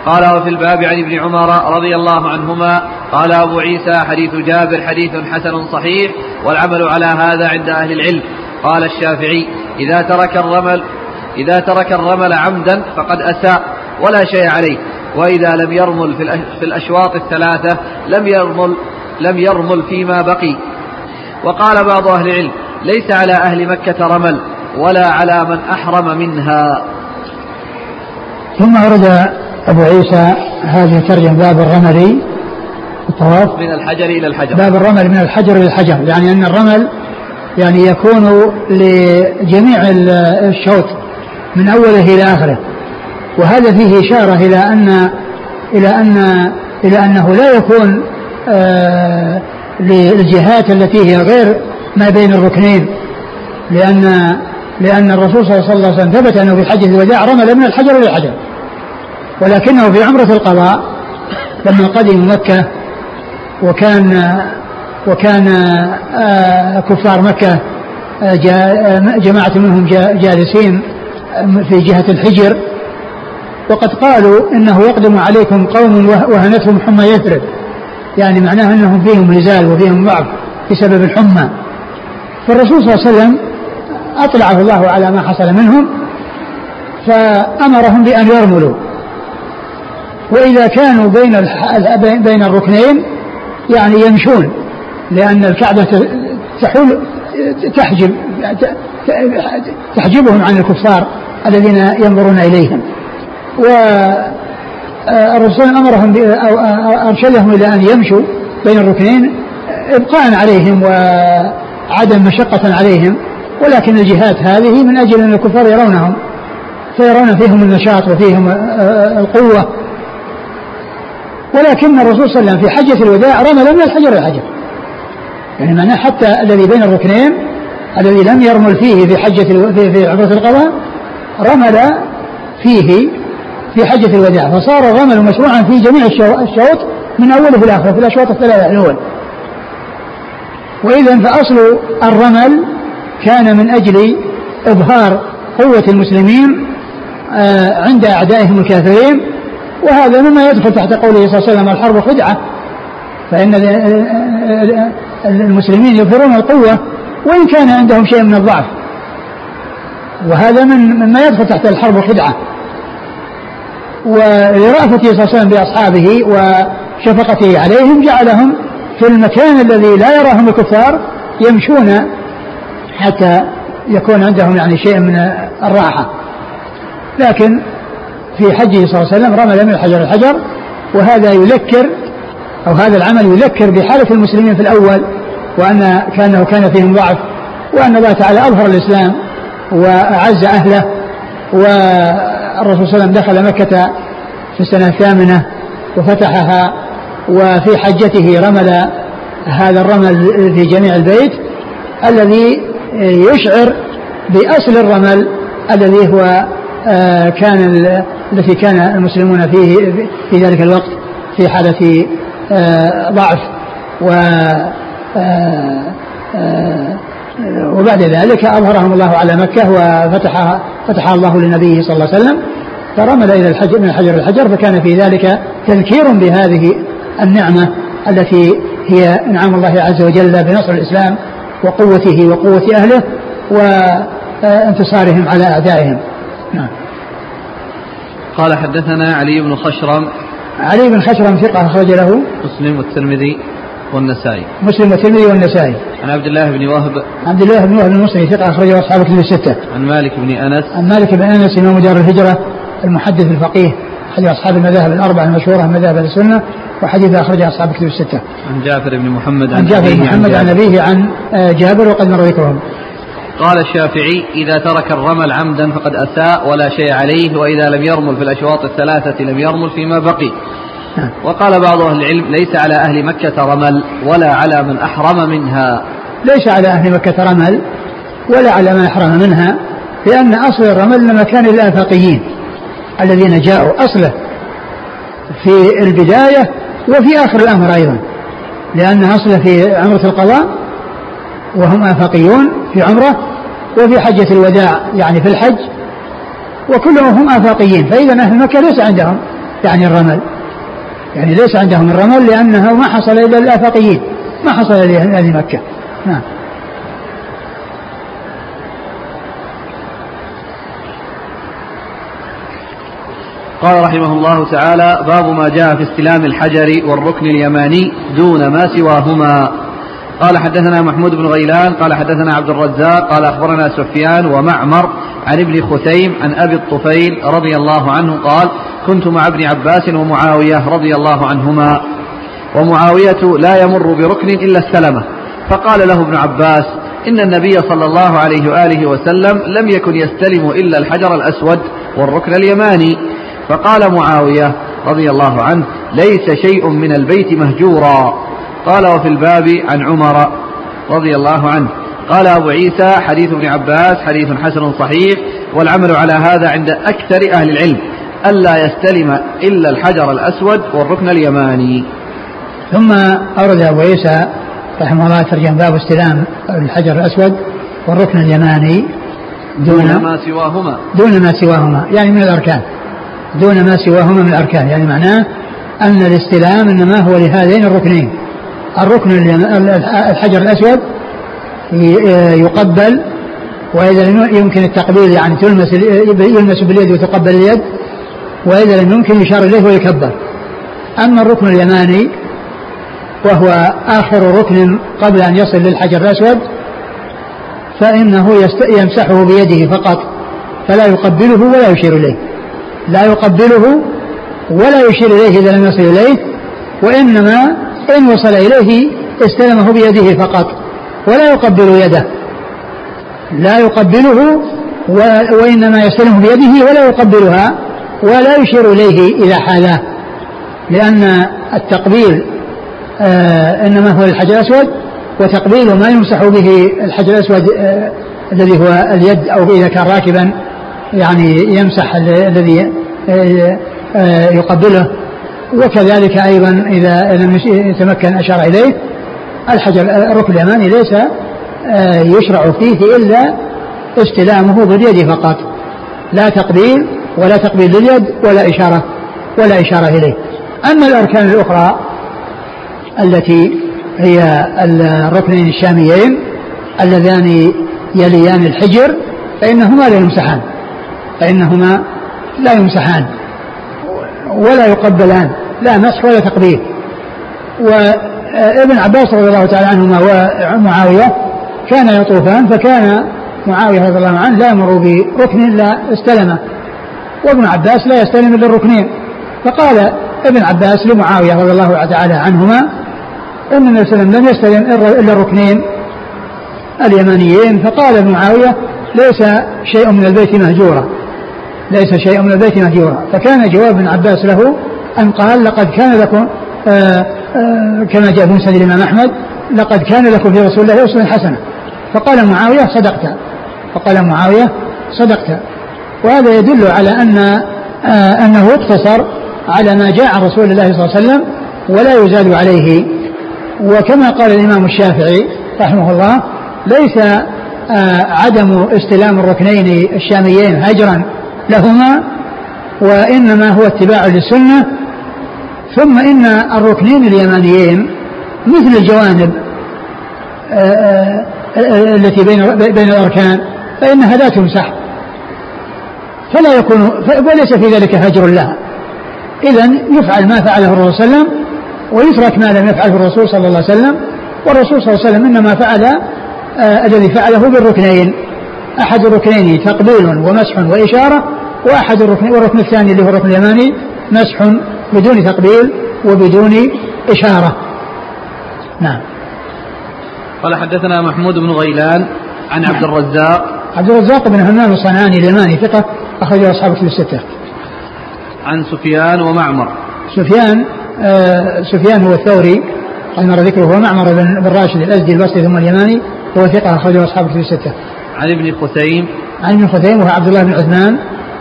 قال وفي الباب عن ابن عمر رضي الله عنهما قال أبو عيسى حديث جابر حديث حسن صحيح والعمل على هذا عند أهل العلم. قال الشافعي إذا ترك الرمل إذا ترك الرمل عمدا فقد أساء ولا شيء عليه. وإذا لم يرمل في الأشواط الثلاثة لم يرمل لم يرمل فيما بقي. وقال بعض أهل العلم ليس على أهل مكة رمل ولا على من أحرم منها. ثم ورد أبو عيسى هذه ترجم باب الرمل. الطواف. من الحجر إلى الحجر. باب الرمل من الحجر إلى الحجر يعني أن الرمل يعني يكون لجميع الشوط. من أوله إلى آخره. وهذا فيه إشارة إلى أن إلى أن إلى أنه لا يكون آه للجهات التي هي غير ما بين الركنين. لأن لأن الرسول صلى الله عليه وسلم ثبت أنه في حجة الوداع رمل من الحجر إلى الحجر. ولكنه في عمرة القضاء لما قدم مكة وكان وكان آه، كفار مكة آه، جماعة منهم جالسين في جهة الحجر وقد قالوا إنه يقدم عليكم قوم وهنتهم حمى يثرب يعني معناه إنهم فيهم نزال وفيهم ضعف بسبب الحمى. فالرسول صلى الله عليه وسلم أطلعه الله على ما حصل منهم فأمرهم بأن يرملوا. وإذا كانوا بين بين الركنين يعني يمشون لأن الكعبة تحول تحجب تحجبهم عن الكفار الذين ينظرون إليهم. و الرسول أمرهم أو أرشدهم إلى أن يمشوا بين الركنين إبقاء عليهم وعدم مشقة عليهم ولكن الجهات هذه من أجل أن الكفار يرونهم فيرون فيهم النشاط وفيهم القوة. ولكن الرسول صلى الله عليه وسلم في حجة الوداع رمل من الحجر الحجر. يعني معناه حتى الذي بين الركنين الذي لم يرمل فيه في حجة في, عمرة القضاء رمل فيه في حجة الوداع. فصار الرمل مشروعا في جميع الشوط من أوله إلى آخره في الأشواط الثلاثة الأول. وإذا فأصل الرمل كان من أجل إظهار قوة المسلمين آه، عند أعدائهم الكافرين. وهذا مما يدخل تحت قوله صلى الله عليه وسلم الحرب خدعة. فإن المسلمين يظهرون القوة وإن كان عندهم شيء من الضعف. وهذا من مما يدخل تحت الحرب خدعة. ولرأفته صلى الله عليه وسلم بأصحابه وشفقته عليهم جعلهم في المكان الذي لا يراهم الكفار يمشون حتى يكون عندهم يعني شيء من الراحة. لكن في حجه صلى الله عليه وسلم رمى من الحجر الحجر وهذا يذكر أو هذا العمل يذكر بحالة المسلمين في الأول وأن كأنه كان فيهم ضعف وأن الله تعالى أظهر الإسلام وأعز أهله والرسول صلى الله عليه وسلم دخل مكة في السنة الثامنة وفتحها وفي حجته رمل هذا الرمل في جميع البيت الذي يشعر بأصل الرمل الذي هو آه، كان التي كان المسلمون فيه في ذلك الوقت في حالة آه، ضعف. و وبعد ذلك أظهرهم الله على مكة وفتحها فتحها الله لنبيه صلى الله عليه وسلم. فرمل إلى الحجر من الحجر الحجر فكان في ذلك تذكير بهذه النعمة التي هي انعام الله عز وجل بنصر الإسلام وقوته وقوة أهله وانتصارهم على أعدائهم. نعم. قال حدثنا علي بن خشرم. علي بن خشرم ثقة أخرج له. مسلم والترمذي. والنسائي مسلم والترمذي والنسائي عن عبد الله بن وهب عبد الله بن وهب المصري ثقة أخرجه أصحاب كتب الستة عن مالك بن أنس عن مالك بن أنس إمام دار الهجرة المحدث الفقيه أحد أصحاب المذاهب الأربعة المشهورة من مذاهب السنة وحديث أخرجه أصحاب كتب الستة. عن جعفر بن محمد عن, عن جعفر بن محمد عن أبيه عن آه، جابر وقد مر ذكرهم. قال الشافعي إذا ترك الرمل عمدا فقد أساء ولا شيء عليه وإذا لم يرمل في الأشواط الثلاثة لم يرمل فيما بقي. وقال بعض أهل العلم ليس على أهل مكة رمل ولا على من أحرم منها. ليس على أهل مكة رمل ولا على من أحرم منها لأن أصل الرمل إنما كان للآفاقيين الذين جاءوا أصله في البداية وفي آخر الأمر أيضا لأن أصله في عمرة القضاء وهم آفاقيون في عمرة وفي حجة الوداع يعني في الحج وكلهم هم آفاقيين فإذا أهل مكة ليس عندهم يعني الرمل. يعني ليس عندهم الرمل لأنه ما حصل إلا للآفاقيين ما حصل لأهل مكة. نعم. قال رحمه الله تعالى باب ما جاء في استلام الحجر والركن اليماني دون ما سواهما. قال حدثنا محمود بن غيلان قال حدثنا عبد الرزاق قال أخبرنا سفيان ومعمر عن ابن خثيم عن أبي الطفيل رضي الله عنه قال كنت مع ابن عباس ومعاوية رضي الله عنهما ومعاوية لا يمر بركن إلا استلمه. فقال له ابن عباس إن النبي صلى الله عليه وآله وسلم لم يكن يستلم إلا الحجر الأسود والركن اليماني. فقال معاوية رضي الله عنه ليس شيء من البيت مهجورا. قال وفي الباب عن عمر رضي الله عنه. قال أبو عيسى حديث ابن عباس حديث حسن صحيح والعمل على هذا عند أكثر أهل العلم ألا يستلم إلا الحجر الأسود والركن اليماني. ثم أورد أبو عيسى رحمه الله ترجم باب استلام الحجر الأسود والركن اليماني دون, دون ما سواهما. دون ما سواهما يعني من الأركان. دون ما سواهما من الأركان يعني معناه أن الاستلام إنما هو لهذين الركنين الركن الحجر الأسود يقبل وإذا لم يمكن التقبيل يعني تلمس يلمس باليد وتقبل اليد وإذا لم يمكن يشار إليه ويكبر أما الركن اليماني وهو آخر ركن قبل أن يصل للحجر الأسود فإنه يمسحه بيده فقط فلا يقبله ولا يشير إليه. لا يقبله ولا يشير إليه إذا لم يصل إليه وإنما إن وصل إليه استلمه بيده فقط. ولا يقبل يده. لا يقبله وإنما يستلمه بيده ولا يقبلها ولا يشير إليه إذا حالاه لأن التقبيل آه إنما هو الحجر الأسود وتقبيل ما يمسح به الحجر الأسود آه الذي هو اليد أو إذا كان راكبا يعني يمسح الذي آه، آه، يقبله. وكذلك أيضا إذا لم يتمكن أشار إليه الحجر الركن اليماني ليس آه، يشرع فيه إلا استلامه باليد فقط. لا تقبيل ولا تقبيل لليد ولا إشارة ولا إشارة إليه. أما الأركان الأخرى التي هي الركنين الشاميين اللذان يليان الحجر فإنهما لا يمسحان. فإنهما لا يمسحان ولا يقبلان لا مسح ولا تقبيل. وابن عباس رضي الله تعالى عنهما ومعاوية كان يطوفان فكان معاوية رضي الله عنه لا يمر بركن إلا استلمه وابن عباس لا يستلم إلا الركنين. فقال ابن عباس لمعاوية رضي الله تعالى عنهما أن النبي صلى الله عليه وسلم لم يستلم إلا الركنين اليمانيين. فقال معاوية ليس شيء من البيت مهجورا ليس شيء من البيت مهجورا. فكان جواب ابن عباس له أن قال لقد كان لكم آه، كما جاء في مسند الإمام أحمد لقد كان لكم في رسول الله أسوة حسنة. فقال معاوية صدقت. فقال معاوية صدقت. وهذا يدل على أن آه، أنه اقتصر على ما جاء عن رسول الله صلى الله عليه وسلم ولا يزاد عليه. وكما قال الإمام الشافعي رحمه الله ليس عدم استلام الركنين الشاميين هجرا لهما وإنما هو اتباع للسنة ثم إن الركنين اليمانيين مثل الجوانب آه، آه، التي بين بين الأركان فإنها لا تمسح فلا يكون وليس في ذلك هجر لها. إذا يفعل ما فعله الرسول صلى الله عليه وسلم ويترك ما لم يفعله الرسول صلى الله عليه وسلم والرسول صلى الله عليه وسلم إنما فعل آه الذي فعله بالركنين. أحد الركنين تقبيل ومسح وإشارة وأحد الركن والركن الثاني اللي هو الركن اليماني مسح بدون تقبيل وبدون إشارة. نعم. قال حدثنا محمود بن غيلان عن نعم. عبد الرزاق. عبد الرزاق بن همام الصنعاني اليماني ثقة أخرجه أصحاب كتب الستة. عن سفيان ومعمر. سفيان آه سفيان هو الثوري قد مر ذكره هو معمر بن راشد الأزدي البصري ثم اليماني هو ثقة أخرجه أصحاب كتب الستة. عن ابن خثيم. عن ابن خثيم وهو عبد الله بن عثمان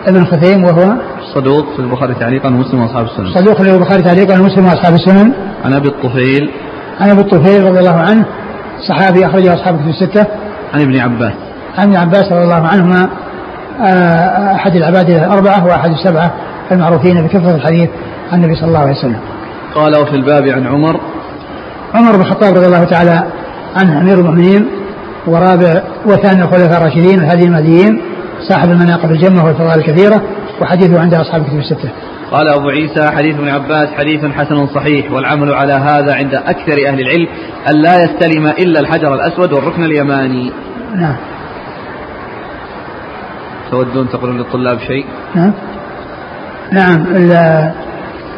ابن خثيم وهو صدوق في البخاري تعليقا ومسلم وأصحاب السنن. صدوق له البخاري تعليقا ومسلم وأصحاب السنن. عن أبي الطفيل عن أبي الطفيل رضي الله عنه صحابي أخرجه أصحاب كتب الستة. عن ابن عباس. عن ابن عباس رضي الله عنهما آه، أحد العباد الأربعة وأحد السبعة المعروفين بكثره الحديث عن النبي صلى الله عليه وسلم. قال وفي الباب عن عمر. عمر بن الخطاب رضي الله تعالى عنه أمير المؤمنين ورابع وثاني الخلفاء الراشدين الهادي المهديين صاحب المناقب الجمة والفضائل الكثيرة وحديثه عند أصحاب الكتب الستة. قال أبو عيسى حديث ابن عباس حديث حسن صحيح والعمل على هذا عند أكثر أهل العلم أن لا يستلم إلا الحجر الأسود والركن اليماني. نعم. تودون تقولون للطلاب شيء؟ نعم. نعم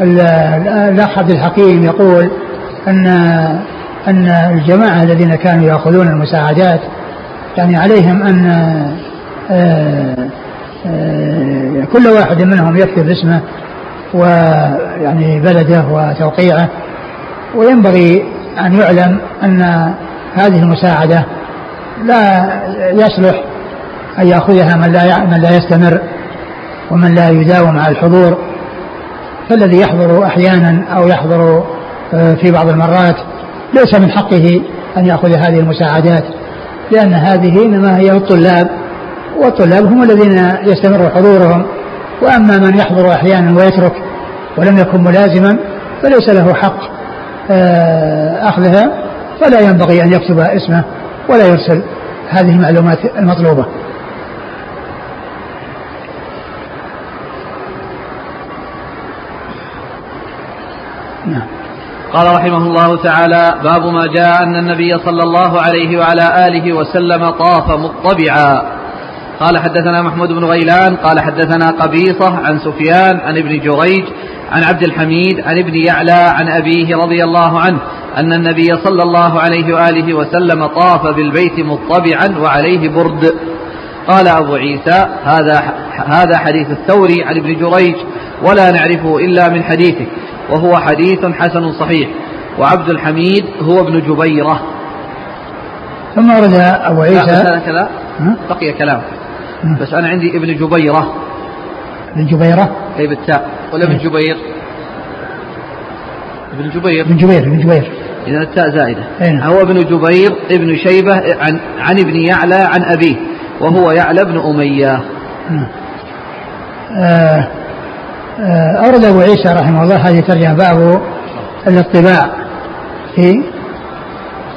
الأخ عبد الحكيم يقول أن أن الجماعة الذين كانوا يأخذون المساعدات يعني عليهم أن كل واحد منهم يكتب اسمه ويعني بلده وتوقيعه. وينبغي أن يعلم أن هذه المساعدة لا يصلح أن يأخذها من لا من لا يستمر ومن لا يداوم على الحضور. فالذي يحضر أحيانا أو يحضر آه، في بعض المرات ليس من حقه أن يأخذ هذه المساعدات لأن هذه إنما هي الطلاب والطلاب هم الذين يستمر حضورهم. وأما من يحضر أحيانا ويترك ولم يكن ملازما فليس له حق آه، أخذها فلا ينبغي أن يكتب اسمه ولا يرسل هذه المعلومات المطلوبة. نعم. قال رحمه الله تعالى باب ما جاء أن النبي صلى الله عليه وعلى آله وسلم طاف مطبعا. قال حدثنا محمود بن غيلان قال حدثنا قبيصة عن سفيان عن ابن جريج عن عبد الحميد عن ابن يعلى عن أبيه رضي الله عنه أن النبي صلى الله عليه وآله وسلم طاف بالبيت مطبعا وعليه برد. قال أبو عيسى هذا هذا حديث الثوري عن ابن جريج ولا نعرفه إلا من حديثه وهو حديث حسن صحيح وعبد الحميد هو ابن جبيرة. ثم ورد أبو عيسى بقي كلام بس أنا عندي ابن جبيرة. ابن جبيرة؟ أي بالتاء ولا ابن جبير؟ ابن جبير. ابن جبير ابن جبير. إذا التاء زائدة. أين. هو ابن جبير ابن شيبة عن, عن ابن يعلى عن أبيه وهو يعلى بن أمية. آه آه أورد أبو عيسى رحمه الله هذه ترجمة باب الاطباع. في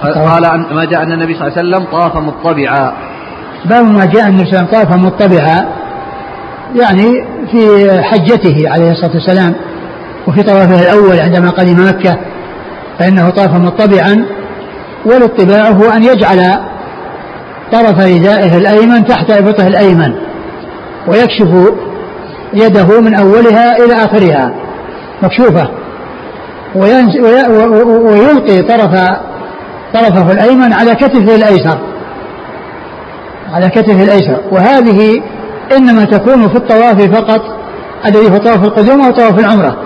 قال ما جاء أن النبي صلى الله عليه وسلم طاف مطبعا. باب ما جاء النبي صلى الله عليه وسلم مطبعا يعني في حجته عليه الصلاة والسلام وفي طوافه الأول عندما قدم مكة فإنه طاف مطبعا والاطباع هو أن يجعل طرف ردائه الأيمن تحت إبطه الأيمن ويكشف يده من أولها إلى آخرها مكشوفة ويلقي طرف طرفه الأيمن على كتفه الأيسر. على كتفه الأيسر. وهذه إنما تكون في الطواف فقط الذي هو طواف القدوم أو طواف العمرة.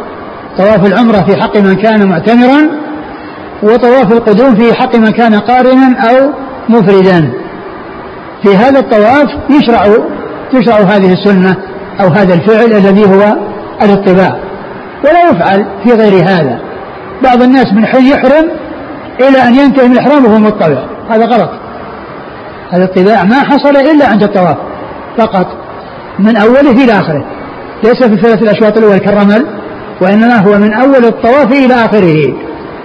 طواف العمرة في حق من كان معتمرا وطواف القدوم في حق من كان قارنا أو مفردا. في هذا الطواف يشرع تشرع هذه السنة أو هذا الفعل الذي هو الاطباع ولا يفعل في غير هذا. بعض الناس من حين يحرم إلى أن ينتهي من إحرامه وهو مطبع هذا غلط. هذا ما حصل إلا عند الطواف فقط من أوله إلى آخره. ليس في الثلاث الأشواط الأول كالرمل وإنما هو من أول الطواف إلى آخره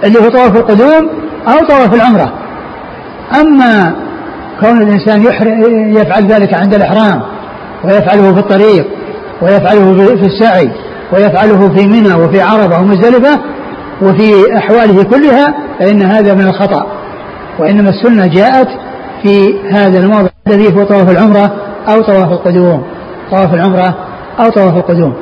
اللي هو طواف القدوم أو طواف العمرة. أما كون الإنسان يفعل ذلك عند الإحرام ويفعله في الطريق ويفعله في السعي ويفعله في منى وفي عربة ومزدلفة وفي أحواله كلها فإن هذا من الخطأ. وإنما السنة جاءت في هذا الموضع الذي هو طواف العمرة أو طواف القدوم. طواف العمرة أو طواف القدوم.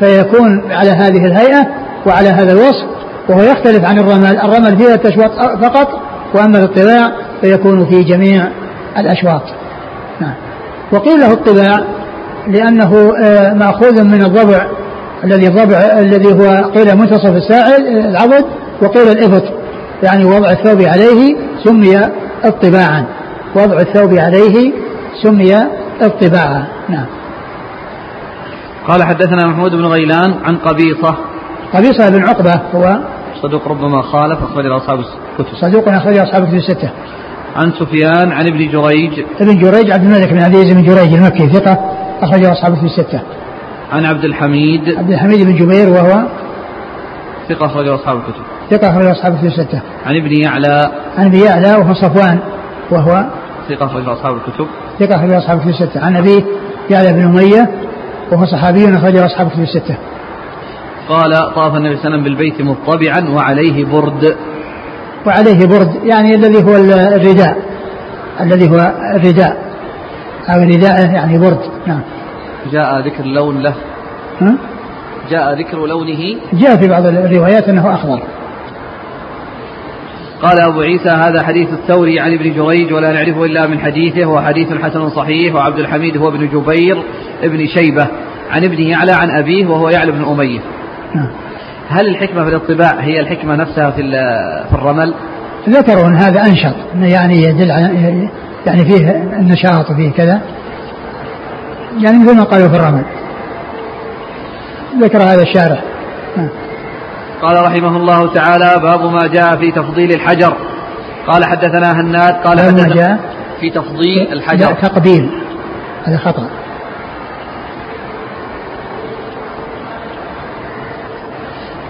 فيكون على هذه الهيئة وعلى هذا الوصف وهو يختلف عن الرمل الرمل فيها التشواط فقط وأما الاطلاع فيكون في جميع الأشواط. نعم. وقيل له الطباع لأنه آه، مأخوذ من الضبع الذي الضبع الذي هو قيل منتصف الساعد العضد وقيل الإبط يعني وضع الثوب عليه سمي اطباعا وضع الثوب عليه سمي اطباعا نعم. قال حدثنا محمود بن غيلان عن قبيصة. قبيصة بن عقبة هو صدوق ربما خالف أخرج أصحاب الكتب. صدوق أخرج أصحاب الكتب الستة. عن سفيان عن ابن جريج. ابن جريج عبد الملك بن عزيز بن جريج المكي ثقة أخرج أصحاب الكتب الستة. عن عبد الحميد. عبد الحميد بن جبير وهو ثقة أخرج أصحاب الكتب. ثقة أخرج أصحاب الكتب الستة. عن ابن يعلى. عن ابن يعلى وهو صفوان وهو ثقة أخرج أصحاب الكتب. ثقة أخرج أصحاب الكتب الستة. عن أبيه يعلى بن أمية وهو صحابي أخرج أصحاب الكتب الستة. قال طاف النبي صلى الله عليه وسلم بالبيت مطبعا وعليه برد. وعليه برد يعني الذي هو الرداء. الذي هو الرداء. أو رداء يعني برد. نعم. جاء ذكر لون له؟ جاء ذكر لونه. جاء في بعض الروايات أنه أخضر. قال أبو عيسى هذا حديث الثوري عن ابن جريج ولا نعرفه إلا من حديثه وهو حديث حسن صحيح وعبد الحميد هو ابن جبير ابن شيبة عن ابنه يعلى عن أبيه وهو يعلى بن أمية نعم. هل الحكمة في الاطباع هي الحكمة نفسها في في الرمل؟ ذكروا أن هذا أنشط يعني يدل على يعني فيه النشاط وفيه كذا يعني مثل ما قالوا في الرمل ذكر هذا الشارح نعم. قال رحمه الله تعالى باب ما جاء في تفضيل الحجر. قال حدثنا هناد قال حدثنا جاء في تفضيل الحجر. تقبيل. هذا خطأ.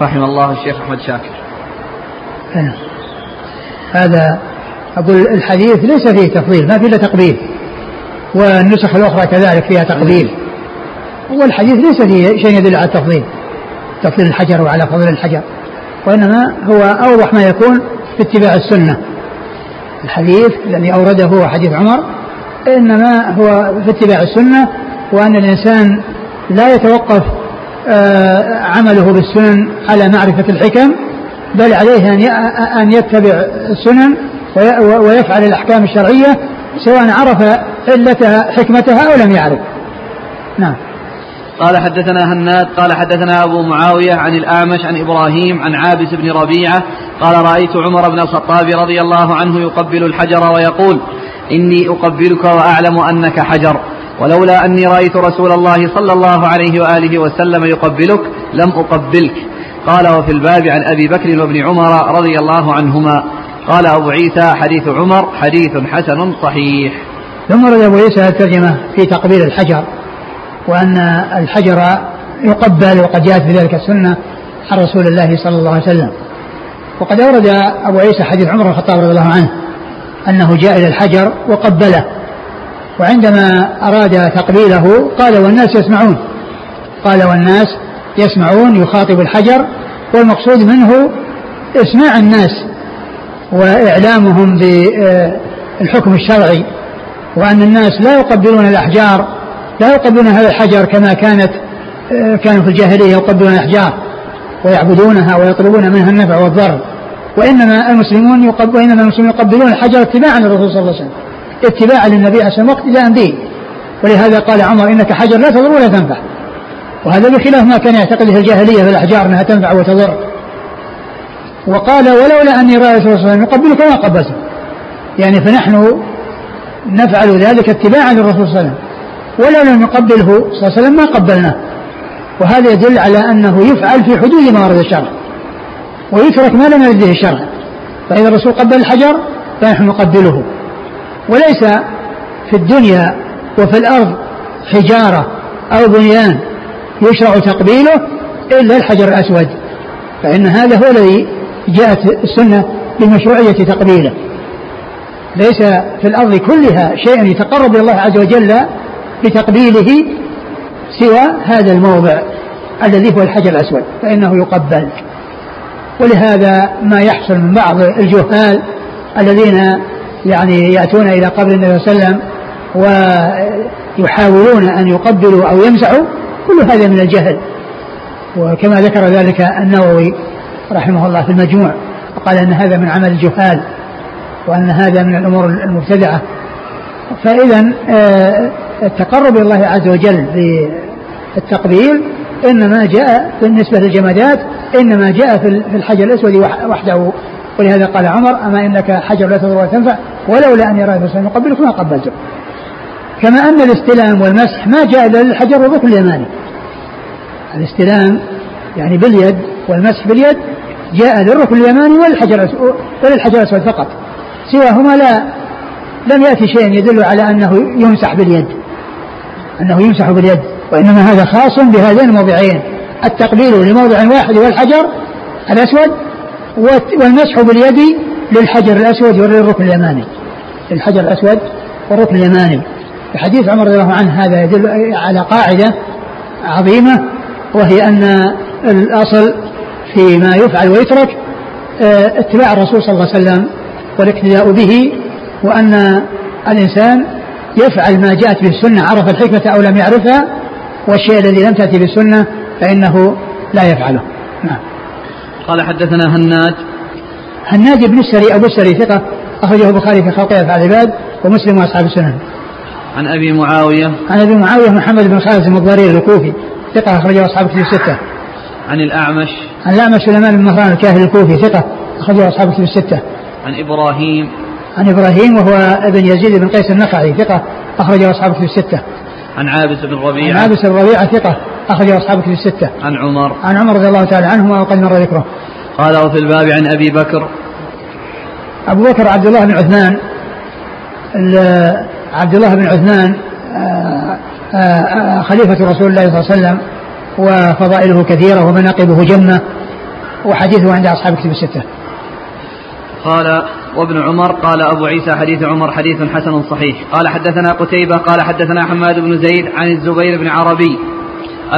رحم الله الشيخ أحمد شاكر. نعم. هذا أقول الحديث ليس فيه تفضيل ما فيه إلا تقبيل. والنسخ الأخرى كذلك فيها تقبيل. والحديث ليس فيه شيء يدل على التفضيل. تفضيل الحجر وعلى فضل الحجر. وإنما هو أوضح ما يكون في اتباع السنة. الحديث الذي أورده هو حديث عمر إنما هو في اتباع السنة وأن الإنسان لا يتوقف آه، عمله بالسنن على معرفة الحكم بل عليه أن يتبع السنن ويفعل الأحكام الشرعية سواء عرف علتها حكمتها أو لم يعرف. نعم. قال حدثنا هناد قال حدثنا أبو معاوية عن الأعمش عن إبراهيم عن عابس بن ربيعة قال رأيت عمر بن الخطاب رضي الله عنه يقبل الحجر ويقول إني أقبلك وأعلم أنك حجر ولولا أني رأيت رسول الله صلى الله عليه وآله وسلم يقبلك لم أقبلك. قال وفي الباب عن أبي بكر وابن عمر رضي الله عنهما. قال أبو عيسى حديث عمر حديث حسن صحيح. ثم رد أبو عيسى الترجمة في تقبيل الحجر. وأن الحجر يقبل وقد جاءت بذلك السنة عن رسول الله صلى الله عليه وسلم. وقد أورد أبو عيسى حديث عمر الخطاب رضي الله عنه أنه جاء إلى الحجر وقبله. وعندما أراد تقبيله قال والناس يسمعون. قال والناس يسمعون يخاطب الحجر والمقصود منه إسماع الناس وإعلامهم بالحكم الشرعي وأن الناس لا يقبلون الأحجار لا يقبلون هذا الحجر كما كانت كانوا في الجاهلية يقبلون الأحجار ويعبدونها ويطلبون منها النفع والضر. وإنما المسلمون يقبل وإنما المسلمون يقبلون الحجر اتباعا للرسول صلى الله عليه وسلم. اتباعا للنبي عليه الصلاة والسلام به. ولهذا قال عمر إنك حجر لا تضر ولا تنفع. وهذا بخلاف ما كان يعتقد في الجاهلية في الأحجار أنها تنفع وتضر. وقال ولولا أني رأيت الرسول صلى الله عليه وسلم يقبلك ما قبلته. يعني فنحن نفعل ذلك اتباعا للرسول صلى الله عليه وسلم. ولو لم نقبله صلى الله عليه وسلم ما قبلناه. وهذا يدل على أنه يفعل في حدود ما ورد الشرع. ويترك ما لم يرد الشرع. فإذا الرسول قبل الحجر فنحن نقبله. وليس في الدنيا وفي الأرض حجارة أو بنيان يشرع تقبيله إلا الحجر الأسود. فإن هذا هو الذي جاءت السنة بمشروعية تقبيله. ليس في الأرض كلها شيء يتقرب إلى الله عز وجل بتقبيله سوى هذا الموضع الذي هو الحجر الأسود فإنه يقبل. ولهذا ما يحصل من بعض الجهال الذين يعني يأتون إلى قبر النبي صلى الله عليه وسلم ويحاولون أن يقبلوا أو يمسحوا كل هذا من الجهل. وكما ذكر ذلك النووي رحمه الله في المجموع وقال أن هذا من عمل الجهال وأن هذا من الأمور المبتدعة. فإذا آه، التقرب إلى الله عز وجل بالتقبيل إنما جاء بالنسبة للجمادات إنما جاء في الحجر الأسود وحده. ولهذا قال عمر أما إنك حجر لا تضر ولا تنفع ولولا أن يرى الإنسان يقبلك ما قبلته. كما أن الاستلام والمسح ما جاء إلا للحجر والركن اليماني. الاستلام يعني باليد والمسح باليد جاء للركن اليماني وللحجر وللحجر الأسود فقط. سواهما لا لم يأتي شيء يدل على أنه يمسح باليد. أنه يمسح باليد وإنما هذا خاص بهذين الموضعين التقبيل لموضع واحد والحجر الأسود والمسح باليد للحجر الأسود وللركن اليماني. للحجر الأسود والركن اليماني. حديث عمر رضي الله عنه هذا يدل على قاعدة عظيمة وهي أن الأصل فيما يفعل ويترك آه، اتباع الرسول صلى الله عليه وسلم والاقتداء به وأن الإنسان يفعل ما جاءت به السنة عرف الحكمة أو لم يعرفها والشيء الذي لم تأتي بالسنة فإنه لا يفعله. نعم. قال حدثنا هناد هناد بن السري أبو السري ثقة أخرجه البخاري في خلق أفعال العباد ومسلم وأصحاب السنن. عن أبي معاوية. عن أبي معاوية محمد بن خالد الضرير الكوفي ثقة أخرجه أصحاب كتب الستة. عن الأعمش. عن الأعمش سليمان بن مهران الكاهلي الكوفي ثقة أخرجه أصحاب كتب الستة. عن إبراهيم. عن إبراهيم وهو ابن يزيد بن قيس النخعي ثقة أخرجه أصحاب كتب الستة. عن عابس بن ربيعة. عن عابس بن ربيعة ثقة أخرجه أصحاب كتب الستة. عن عمر. عن عمر رضي الله تعالى عنهما وقد مر ذكره. قال وفي الباب عن أبي بكر. أبو بكر عبد الله بن عثمان عبد الله بن عثمان آه، آه، خليفة رسول الله صلى الله عليه وسلم وفضائله كثيرة ومناقبه جمة وحديثه عند أصحاب كتب الستة. قال وابن عمر قال أبو عيسى حديث عمر حديث حسن صحيح. قال حدثنا قتيبة قال حدثنا حماد بن زيد عن الزبير بن عربي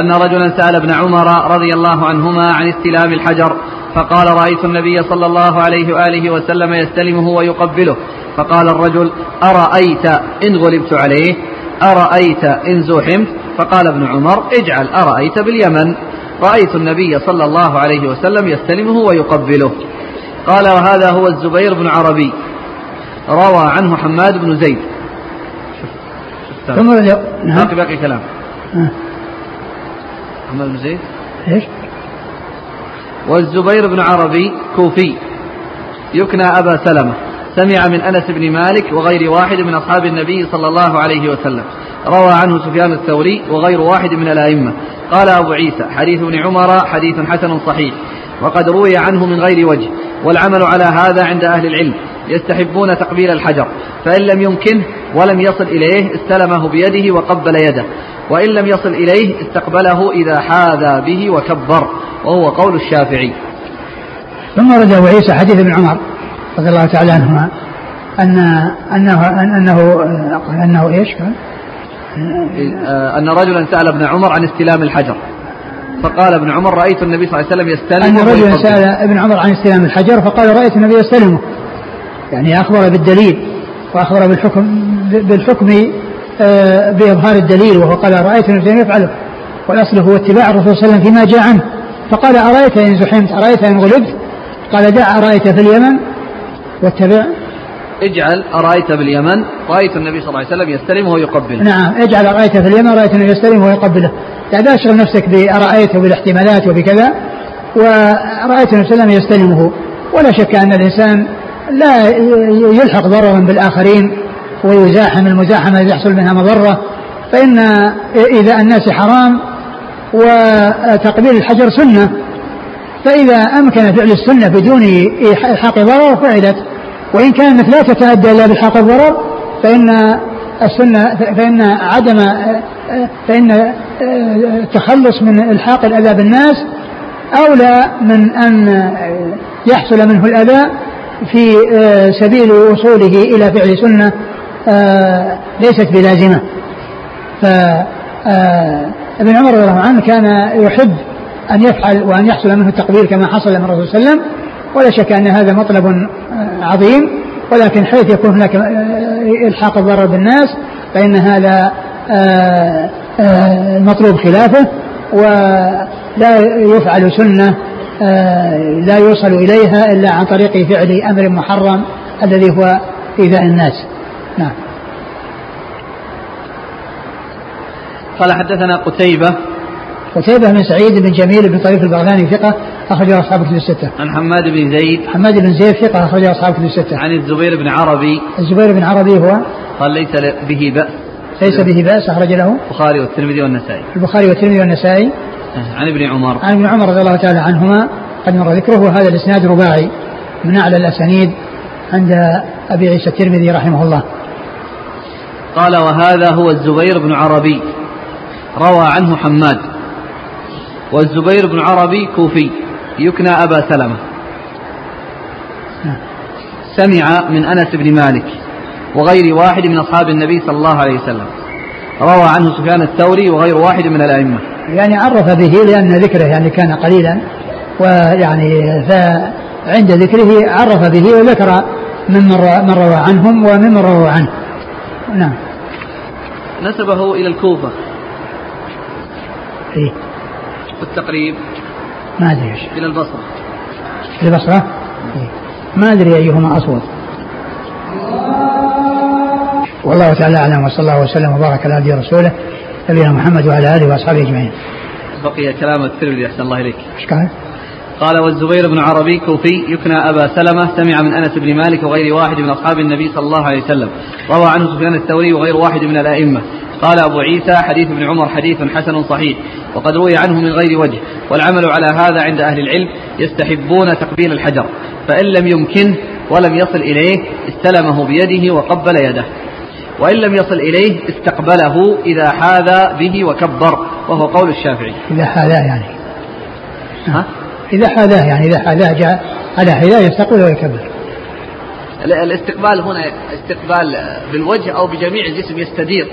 أن رجلا سأل ابن عمر رضي الله عنهما عن استلام الحجر فقال رأيت النبي صلى الله عليه وآله وسلم يستلمه ويقبله. فقال الرجل أرأيت إن غلبت عليه؟ أرأيت إن زحمت؟ فقال ابن عمر اجعل أرأيت باليمن. رأيت النبي صلى الله عليه وسلم يستلمه ويقبله. قال وهذا هو الزبير بن عربي. روى عنه حماد بن زيد. ثم نعم. باقي باقي كلام. أه. حماد بن زيد. إيش؟ والزبير بن عربي كوفي. يكنى أبا سلمة. سمع من أنس بن مالك وغير واحد من أصحاب النبي صلى الله عليه وسلم. روى عنه سفيان الثوري وغير واحد من الأئمة. قال أبو عيسى حديث ابن عمر حديث حسن صحيح. وقد روي عنه من غير وجه. والعمل على هذا عند أهل العلم يستحبون تقبيل الحجر فإن لم يمكنه ولم يصل إليه استلمه بيده وقبل يده وإن لم يصل إليه استقبله إذا حاذى به وكبر وهو قول الشافعي ثم رد أبو عيسى حديث ابن عمر رضي الله تعالى عنهما أن أنه أنه أنه إيش قال؟ أن رجلا سأل ابن عمر عن استلام الحجر فقال ابن عمر رأيت النبي صلى الله عليه وسلم يستلم أن رجلا سأل ابن عمر عن استلام الحجر فقال رأيت النبي يستلمه يعني أخبر بالدليل وأخبر بالحكم بالحكم آه، بإظهار الدليل وهو قال رأيت النبي يفعله. والأصل هو اتباع الرسول صلى الله عليه وسلم فيما جاء عنه. فقال أرأيت إن زحمت؟ أرأيت إن غلبت؟ قال دع أرأيت في اليمن؟ واتبع. اجعل أرأيت باليمن؟ رأيت النبي صلى الله عليه وسلم يستلمه ويقبله. نعم اجعل أرأيت في اليمن رأيت النبي يستلمه ويقبله. يعني لا تشغل نفسك بأرأيت وبالاحتمالات وبكذا ورأيت النبي صلى الله عليه وسلم يستلمه. ولا شك أن الإنسان لا يلحق ضررا بالآخرين ويزاحم المزاحمة التي يحصل منها مضرة. فإن إذا الناس حرام وتقبيل الحجر سنة فإذا أمكن فعل السنة بدون إلحاق ضرر فعلت. وإن كانت لا تتأدى إلا بإلحاق الضرر فإن السنة فإن عدم فإن التخلص من إلحاق الأذى بالناس أولى من أن يحصل منه الأذى في سبيل وصوله إلى فعل سنة ليست بلازمة. فابن عمر رضي الله عنه كان يحب أن يفعل وأن يحصل منه التقبيل كما حصل من الرسول صلى الله عليه وسلم ولا شك أن هذا مطلب آه، عظيم ولكن حيث يكون هناك آه، إلحاق الضرر بالناس فإن هذا المطلوب آه، خلافه ولا يفعل سنة لا يوصل إليها إلا عن طريق فعل أمر محرم الذي هو إيذاء الناس. نعم. قال حدثنا قتيبة. قتيبة بن سعيد بن جميل بن طريف البغلاني ثقة أخرجه أصحاب كتب الستة. عن حماد بن زيد. حماد بن زيد ثقة أخرجه أصحاب كتب الستة. عن الزبير بن عربي. الزبير بن عربي هو قال ليس به بأس. ليس به بأس أخرج له البخاري والترمذي والنسائي. البخاري والترمذي والنسائي. عن ابن عمر عن ابن عمر رضي الله تعالى عنهما قد مر ذكره وهذا الإسناد رباعي من أعلى الأسانيد عند أبي عيسى الترمذي رحمه الله. قال وهذا هو الزبير بن عربي روى عنه حماد والزبير بن عربي كوفي يكنى أبا سلمة. سمع من أنس بن مالك وغير واحد من أصحاب النبي صلى الله عليه وسلم. روى عنه سفيان الثوري وغير واحد من الأئمة. يعني عرف به لأن ذكره يعني كان قليلا ويعني فعند ذكره عرف به وذكر من من روى عنهم وممن روى عنه. نعم. نسبه إلى الكوفة. إيه؟ والتقريب ما أدري إيش إلى البصرة البصرة إيه؟ ما أدري أيهما اصوب والله تعالى أعلم وصلى الله وسلم وبارك على عبده ورسوله نبينا محمد وعلى آله وأصحابه أجمعين. بقي كلام الترمذي أحسن الله إليك. إيش قال؟ قال والزبير بن عربي كوفي يكنى أبا سلمة سمع من أنس بن مالك وغير واحد من أصحاب النبي صلى الله عليه وسلم روى عنه سفيان الثوري وغير واحد من الأئمة قال أبو عيسى حديث ابن عمر حديث حسن صحيح وقد روي عنه من غير وجه والعمل على هذا عند أهل العلم يستحبون تقبيل الحجر فإن لم يمكنه ولم يصل إليه استلمه بيده وقبل يده وإن لم يصل إليه استقبله إذا حاذى به وكبر وهو قول الشافعي. إذا حاذاه يعني. ها؟ إذا حاذاه يعني إذا حاذاه جاء على حذاء يستقبل ويكبر. الاستقبال هنا استقبال بالوجه أو بجميع الجسم يستدير.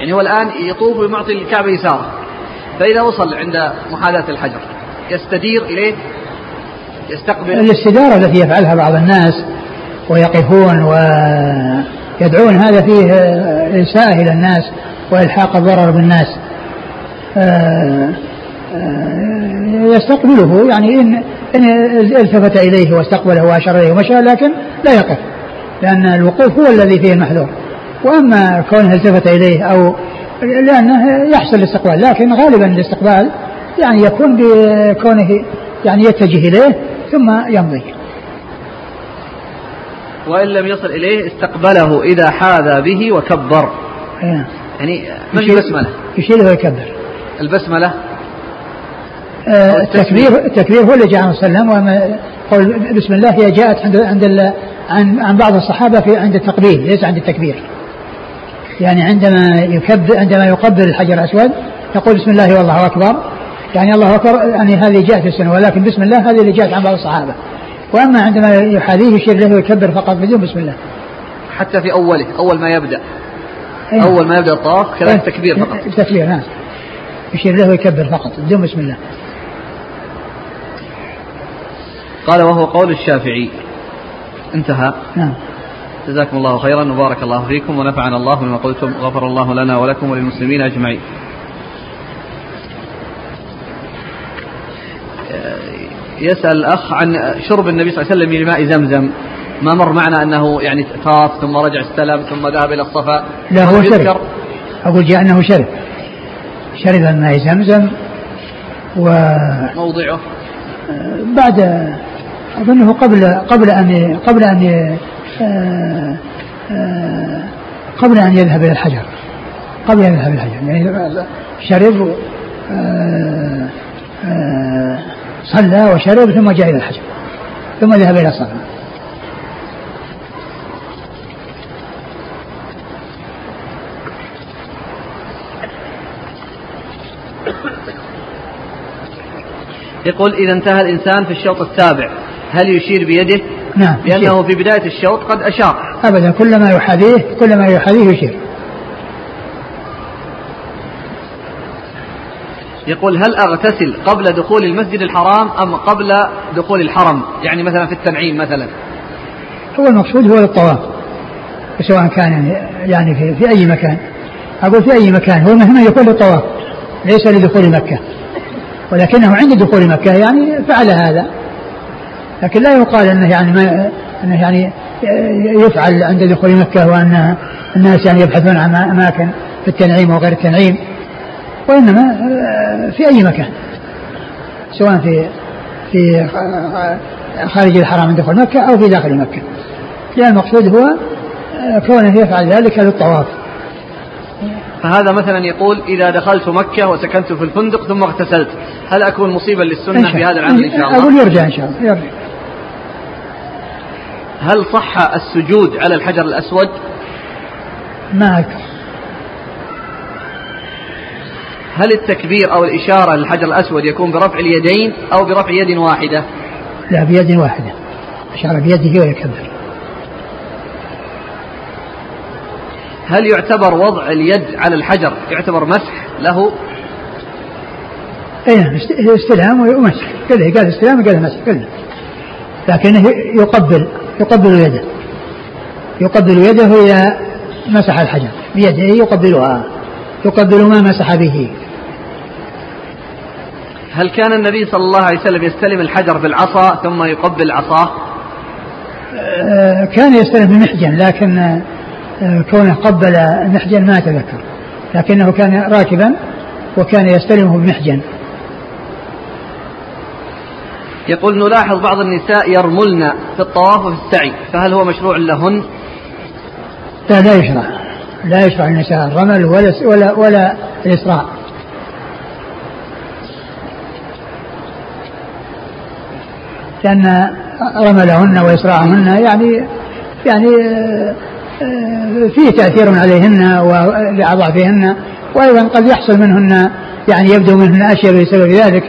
يعني هو الآن يطوف ويعطي الكعبة يساره فإذا وصل عند محاذاة الحجر يستدير إليه يستقبل. الاستدارة التي يفعلها بعض الناس ويقفون ويدعون هذا فيه إساءة إلى الناس وإلحاق الضرر بالناس. آه، آه، يستقبله يعني إن إن التفت إليه واستقبله وأشار إليه ومشى لكن لا يقف لأن الوقوف هو الذي فيه المحذور. وأما كونه التفت إليه أو لأنه يحصل الاستقبال لكن غالبا الاستقبال يعني يكون بكونه يعني يتجه إليه ثم يمضي. وإن لم يصل إليه استقبله إذا حاذى به وكبر. إيه. يعني ما البسملة؟ يشيله ويكبر. البسملة آه، التكبير التكبير هو اللي جاء عن وسلم قول بسم الله هي جاءت عند عند عن عن بعض الصحابة في عند التقبيل ليس عند التكبير. يعني عندما يكبر عندما يقبل الحجر الأسود يقول بسم الله والله أكبر. يعني الله أكبر يعني هذه جاءت السنة ولكن بسم الله هذه اللي جاءت عن بعض الصحابة. وأما عندما يحاذيه يشير له ويكبر فقط بدون بسم الله. حتى في أوله أول ما يبدأ. أيه. أول ما يبدأ الطواف كذلك أيه. تكبير فقط. تكبير نعم. يشير له ويكبر فقط بدون بسم الله. قال وهو قول الشافعي. انتهى. نعم. جزاكم الله خيرا وبارك الله فيكم ونفعنا الله بما قلتم غفر الله لنا ولكم وللمسلمين أجمعين. يسأل الأخ عن شرب النبي صلى الله عليه وسلم لماء زمزم. ما مر معنا أنه يعني طاف ثم رجع استلم ثم ذهب إلى الصفا؟ لا هو شرب. أقول جاء أنه شرب. شرب الماء زمزم و موضعه. بعد أظنه قبل قبل أن قبل أن قبل أن يذهب إلى الحجر. قبل أن يذهب إلى الحجر. يعني شرب آه، صلى وشرب ثم جاء إلى الحجر. ثم ذهب إلى الصلاة. يقول إذا انتهى الإنسان في الشوط السابع هل يشير بيده؟ نعم. لأنه في بداية الشوط قد أشار. أبدا كلما يحاذيه كلما يحاذيه يشير يقول هل أغتسل قبل دخول المسجد الحرام أم قبل دخول الحرم؟ يعني مثلا في التنعيم مثلا. هو المقصود هو الطواف سواء كان يعني في, في أي مكان. أقول في أي مكان هو مهما يكون للطواف ليس لدخول مكة. ولكنه عند دخول مكة يعني فعل هذا. لكن لا يقال أنه يعني ما أنه يعني يفعل عند دخول مكة وأن الناس يعني يبحثون عن أماكن في التنعيم وغير التنعيم وإنما آه، في أي مكان. سواء في في خارج الحرام من دخول مكة أو في داخل مكة. لأن المقصود هو آه، كونه يفعل ذلك للطواف. فهذا مثلا يقول إذا دخلت مكة وسكنت في الفندق ثم اغتسلت هل أكون مصيبا للسنة في هذا العمل إن شاء الله؟ أقول يرجع إن شاء الله يرجع. هل صح السجود على الحجر الأسود؟ ما أذكر. هل التكبير أو الإشارة للحجر الأسود يكون برفع اليدين أو برفع يد واحدة؟ لا بيد واحدة. أشار بيده ويكبر هل يعتبر وضع اليد على الحجر يعتبر مسح له؟ اي نعم استلام ومسح. كله قال استلام وقال مسح كله لكنه يقبل. يقبل يده. يقبل يده إذا مسح الحجر. بيده يقبلها. يقبل ما مسح به. هل كان النبي صلى الله عليه وسلم يستلم الحجر بالعصا ثم يقبل عصاه؟ آه، كان يستلم بمحجن لكن آه، كونه قبل محجن ما أتذكر لكنه كان راكبا وكان يستلمه بمحجن. يقول نلاحظ بعض النساء يرملن في الطواف وفي السعي فهل هو مشروع لهن؟ لا لا يشرع. لا يشرع النساء الرمل ولا ولا ولا الإسراع لأن رملهن وإسراعهن يعني يعني آه، فيه تأثير عليهن ولأضعافهن وأيضا قد يحصل منهن يعني يبدو منهن أشياء بسبب ذلك.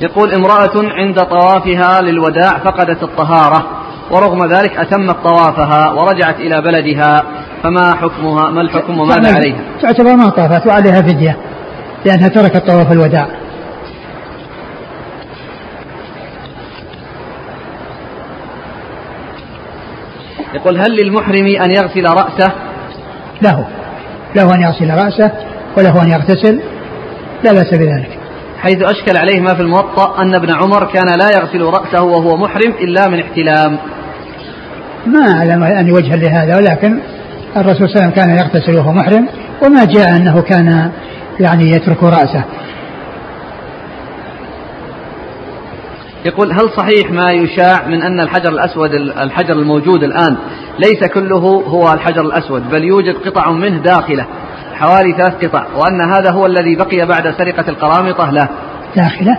يقول امرأة عند طوافها للوداع فقدت الطهارة ورغم ذلك أتمت طوافها ورجعت إلى بلدها فما حكمها ما الحكم وماذا عليها؟ تعتبر ما طافت وعليها فدية لأنها تركت طواف الوداع. يقول هل للمحرم أن يغسل رأسه؟ له. له أن يغسل رأسه وله أن يغتسل لا بأس بذلك. حيث أشكل عليه ما في الموطأ أن ابن عمر كان لا يغسل رأسه وهو محرم إلا من احتلام. ما أعلم أني وجها لهذا ولكن الرسول صلى الله عليه وسلم كان يغتسل وهو محرم وما جاء أنه كان يعني يترك رأسه. يقول هل صحيح ما يشاع من أن الحجر الأسود الحجر الموجود الآن ليس كله هو الحجر الأسود بل يوجد قطع منه داخلة حوالي ثلاث قطع وأن هذا هو الذي بقي بعد سرقة القرامطة له. داخله؟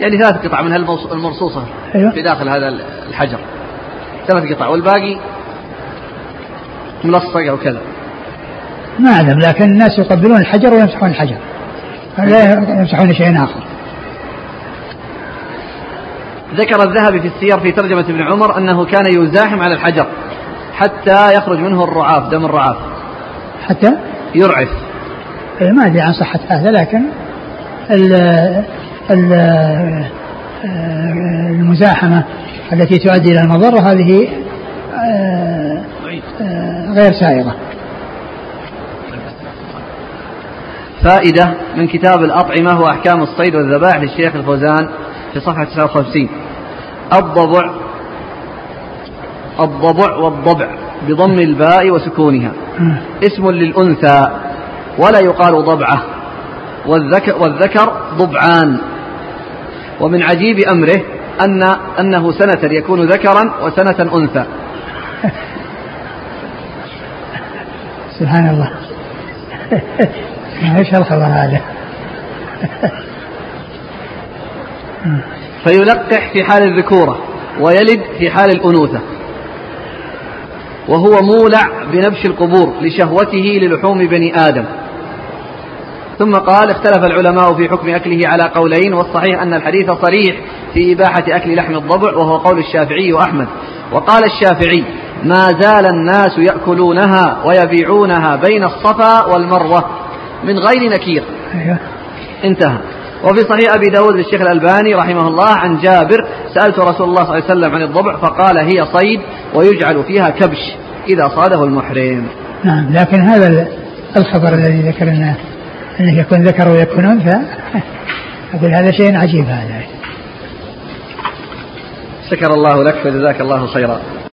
يعني ثلاث قطع من المرصوصة أيوة. في داخل هذا الحجر. ثلاث قطع والباقي ملصق أو كذا. ما أعلم لكن الناس يقبلون الحجر ويمسحون الحجر. لا يمسحون شيء آخر. ذكر الذهبي في السير في ترجمة ابن عمر أنه كان يزاحم على الحجر حتى يخرج منه الرعاف دم الرعاف. حتى؟ يرعف. إيه، ما أدري عن صحة هذا لكن ال ال المزاحمة التي تؤدي إلى المضرة هذه آه، آه، غير سائغة. فائدة من كتاب الأطعمة وأحكام الصيد والذبائح للشيخ الفوزان في صفحة 59 الضبع الضبع والضبع. بضم الباء وسكونها. اسم للأنثى ولا يقال ضبعة. والذكر, والذكر ضبعان. ومن عجيب أمره أن أنه سنة يكون ذكرا وسنة أنثى. سبحان الله. إيش الخبر هذا؟ فيلقح في حال الذكورة ويلد في حال الأنوثة. وهو مولع بنبش القبور لشهوته للحوم بني آدم. ثم قال اختلف العلماء في حكم أكله على قولين والصحيح أن الحديث صريح في إباحة أكل لحم الضبع وهو قول الشافعي وأحمد. وقال الشافعي ما زال الناس يأكلونها ويبيعونها بين الصفا والمروة من غير نكير. أيوه. انتهى. وفي صحيح أبي داود للشيخ الألباني رحمه الله عن جابر سألت رسول الله صلى الله عليه وسلم عن الضبع فقال هي صيد ويجعل فيها كبش إذا صاده المحرم. نعم لكن هذا الخبر الذي ذكرناه أنه يكون ذكر ويكون أنثى أقول هذا شيء عجيب هذا. شكر الله لك وجزاك الله خيرا.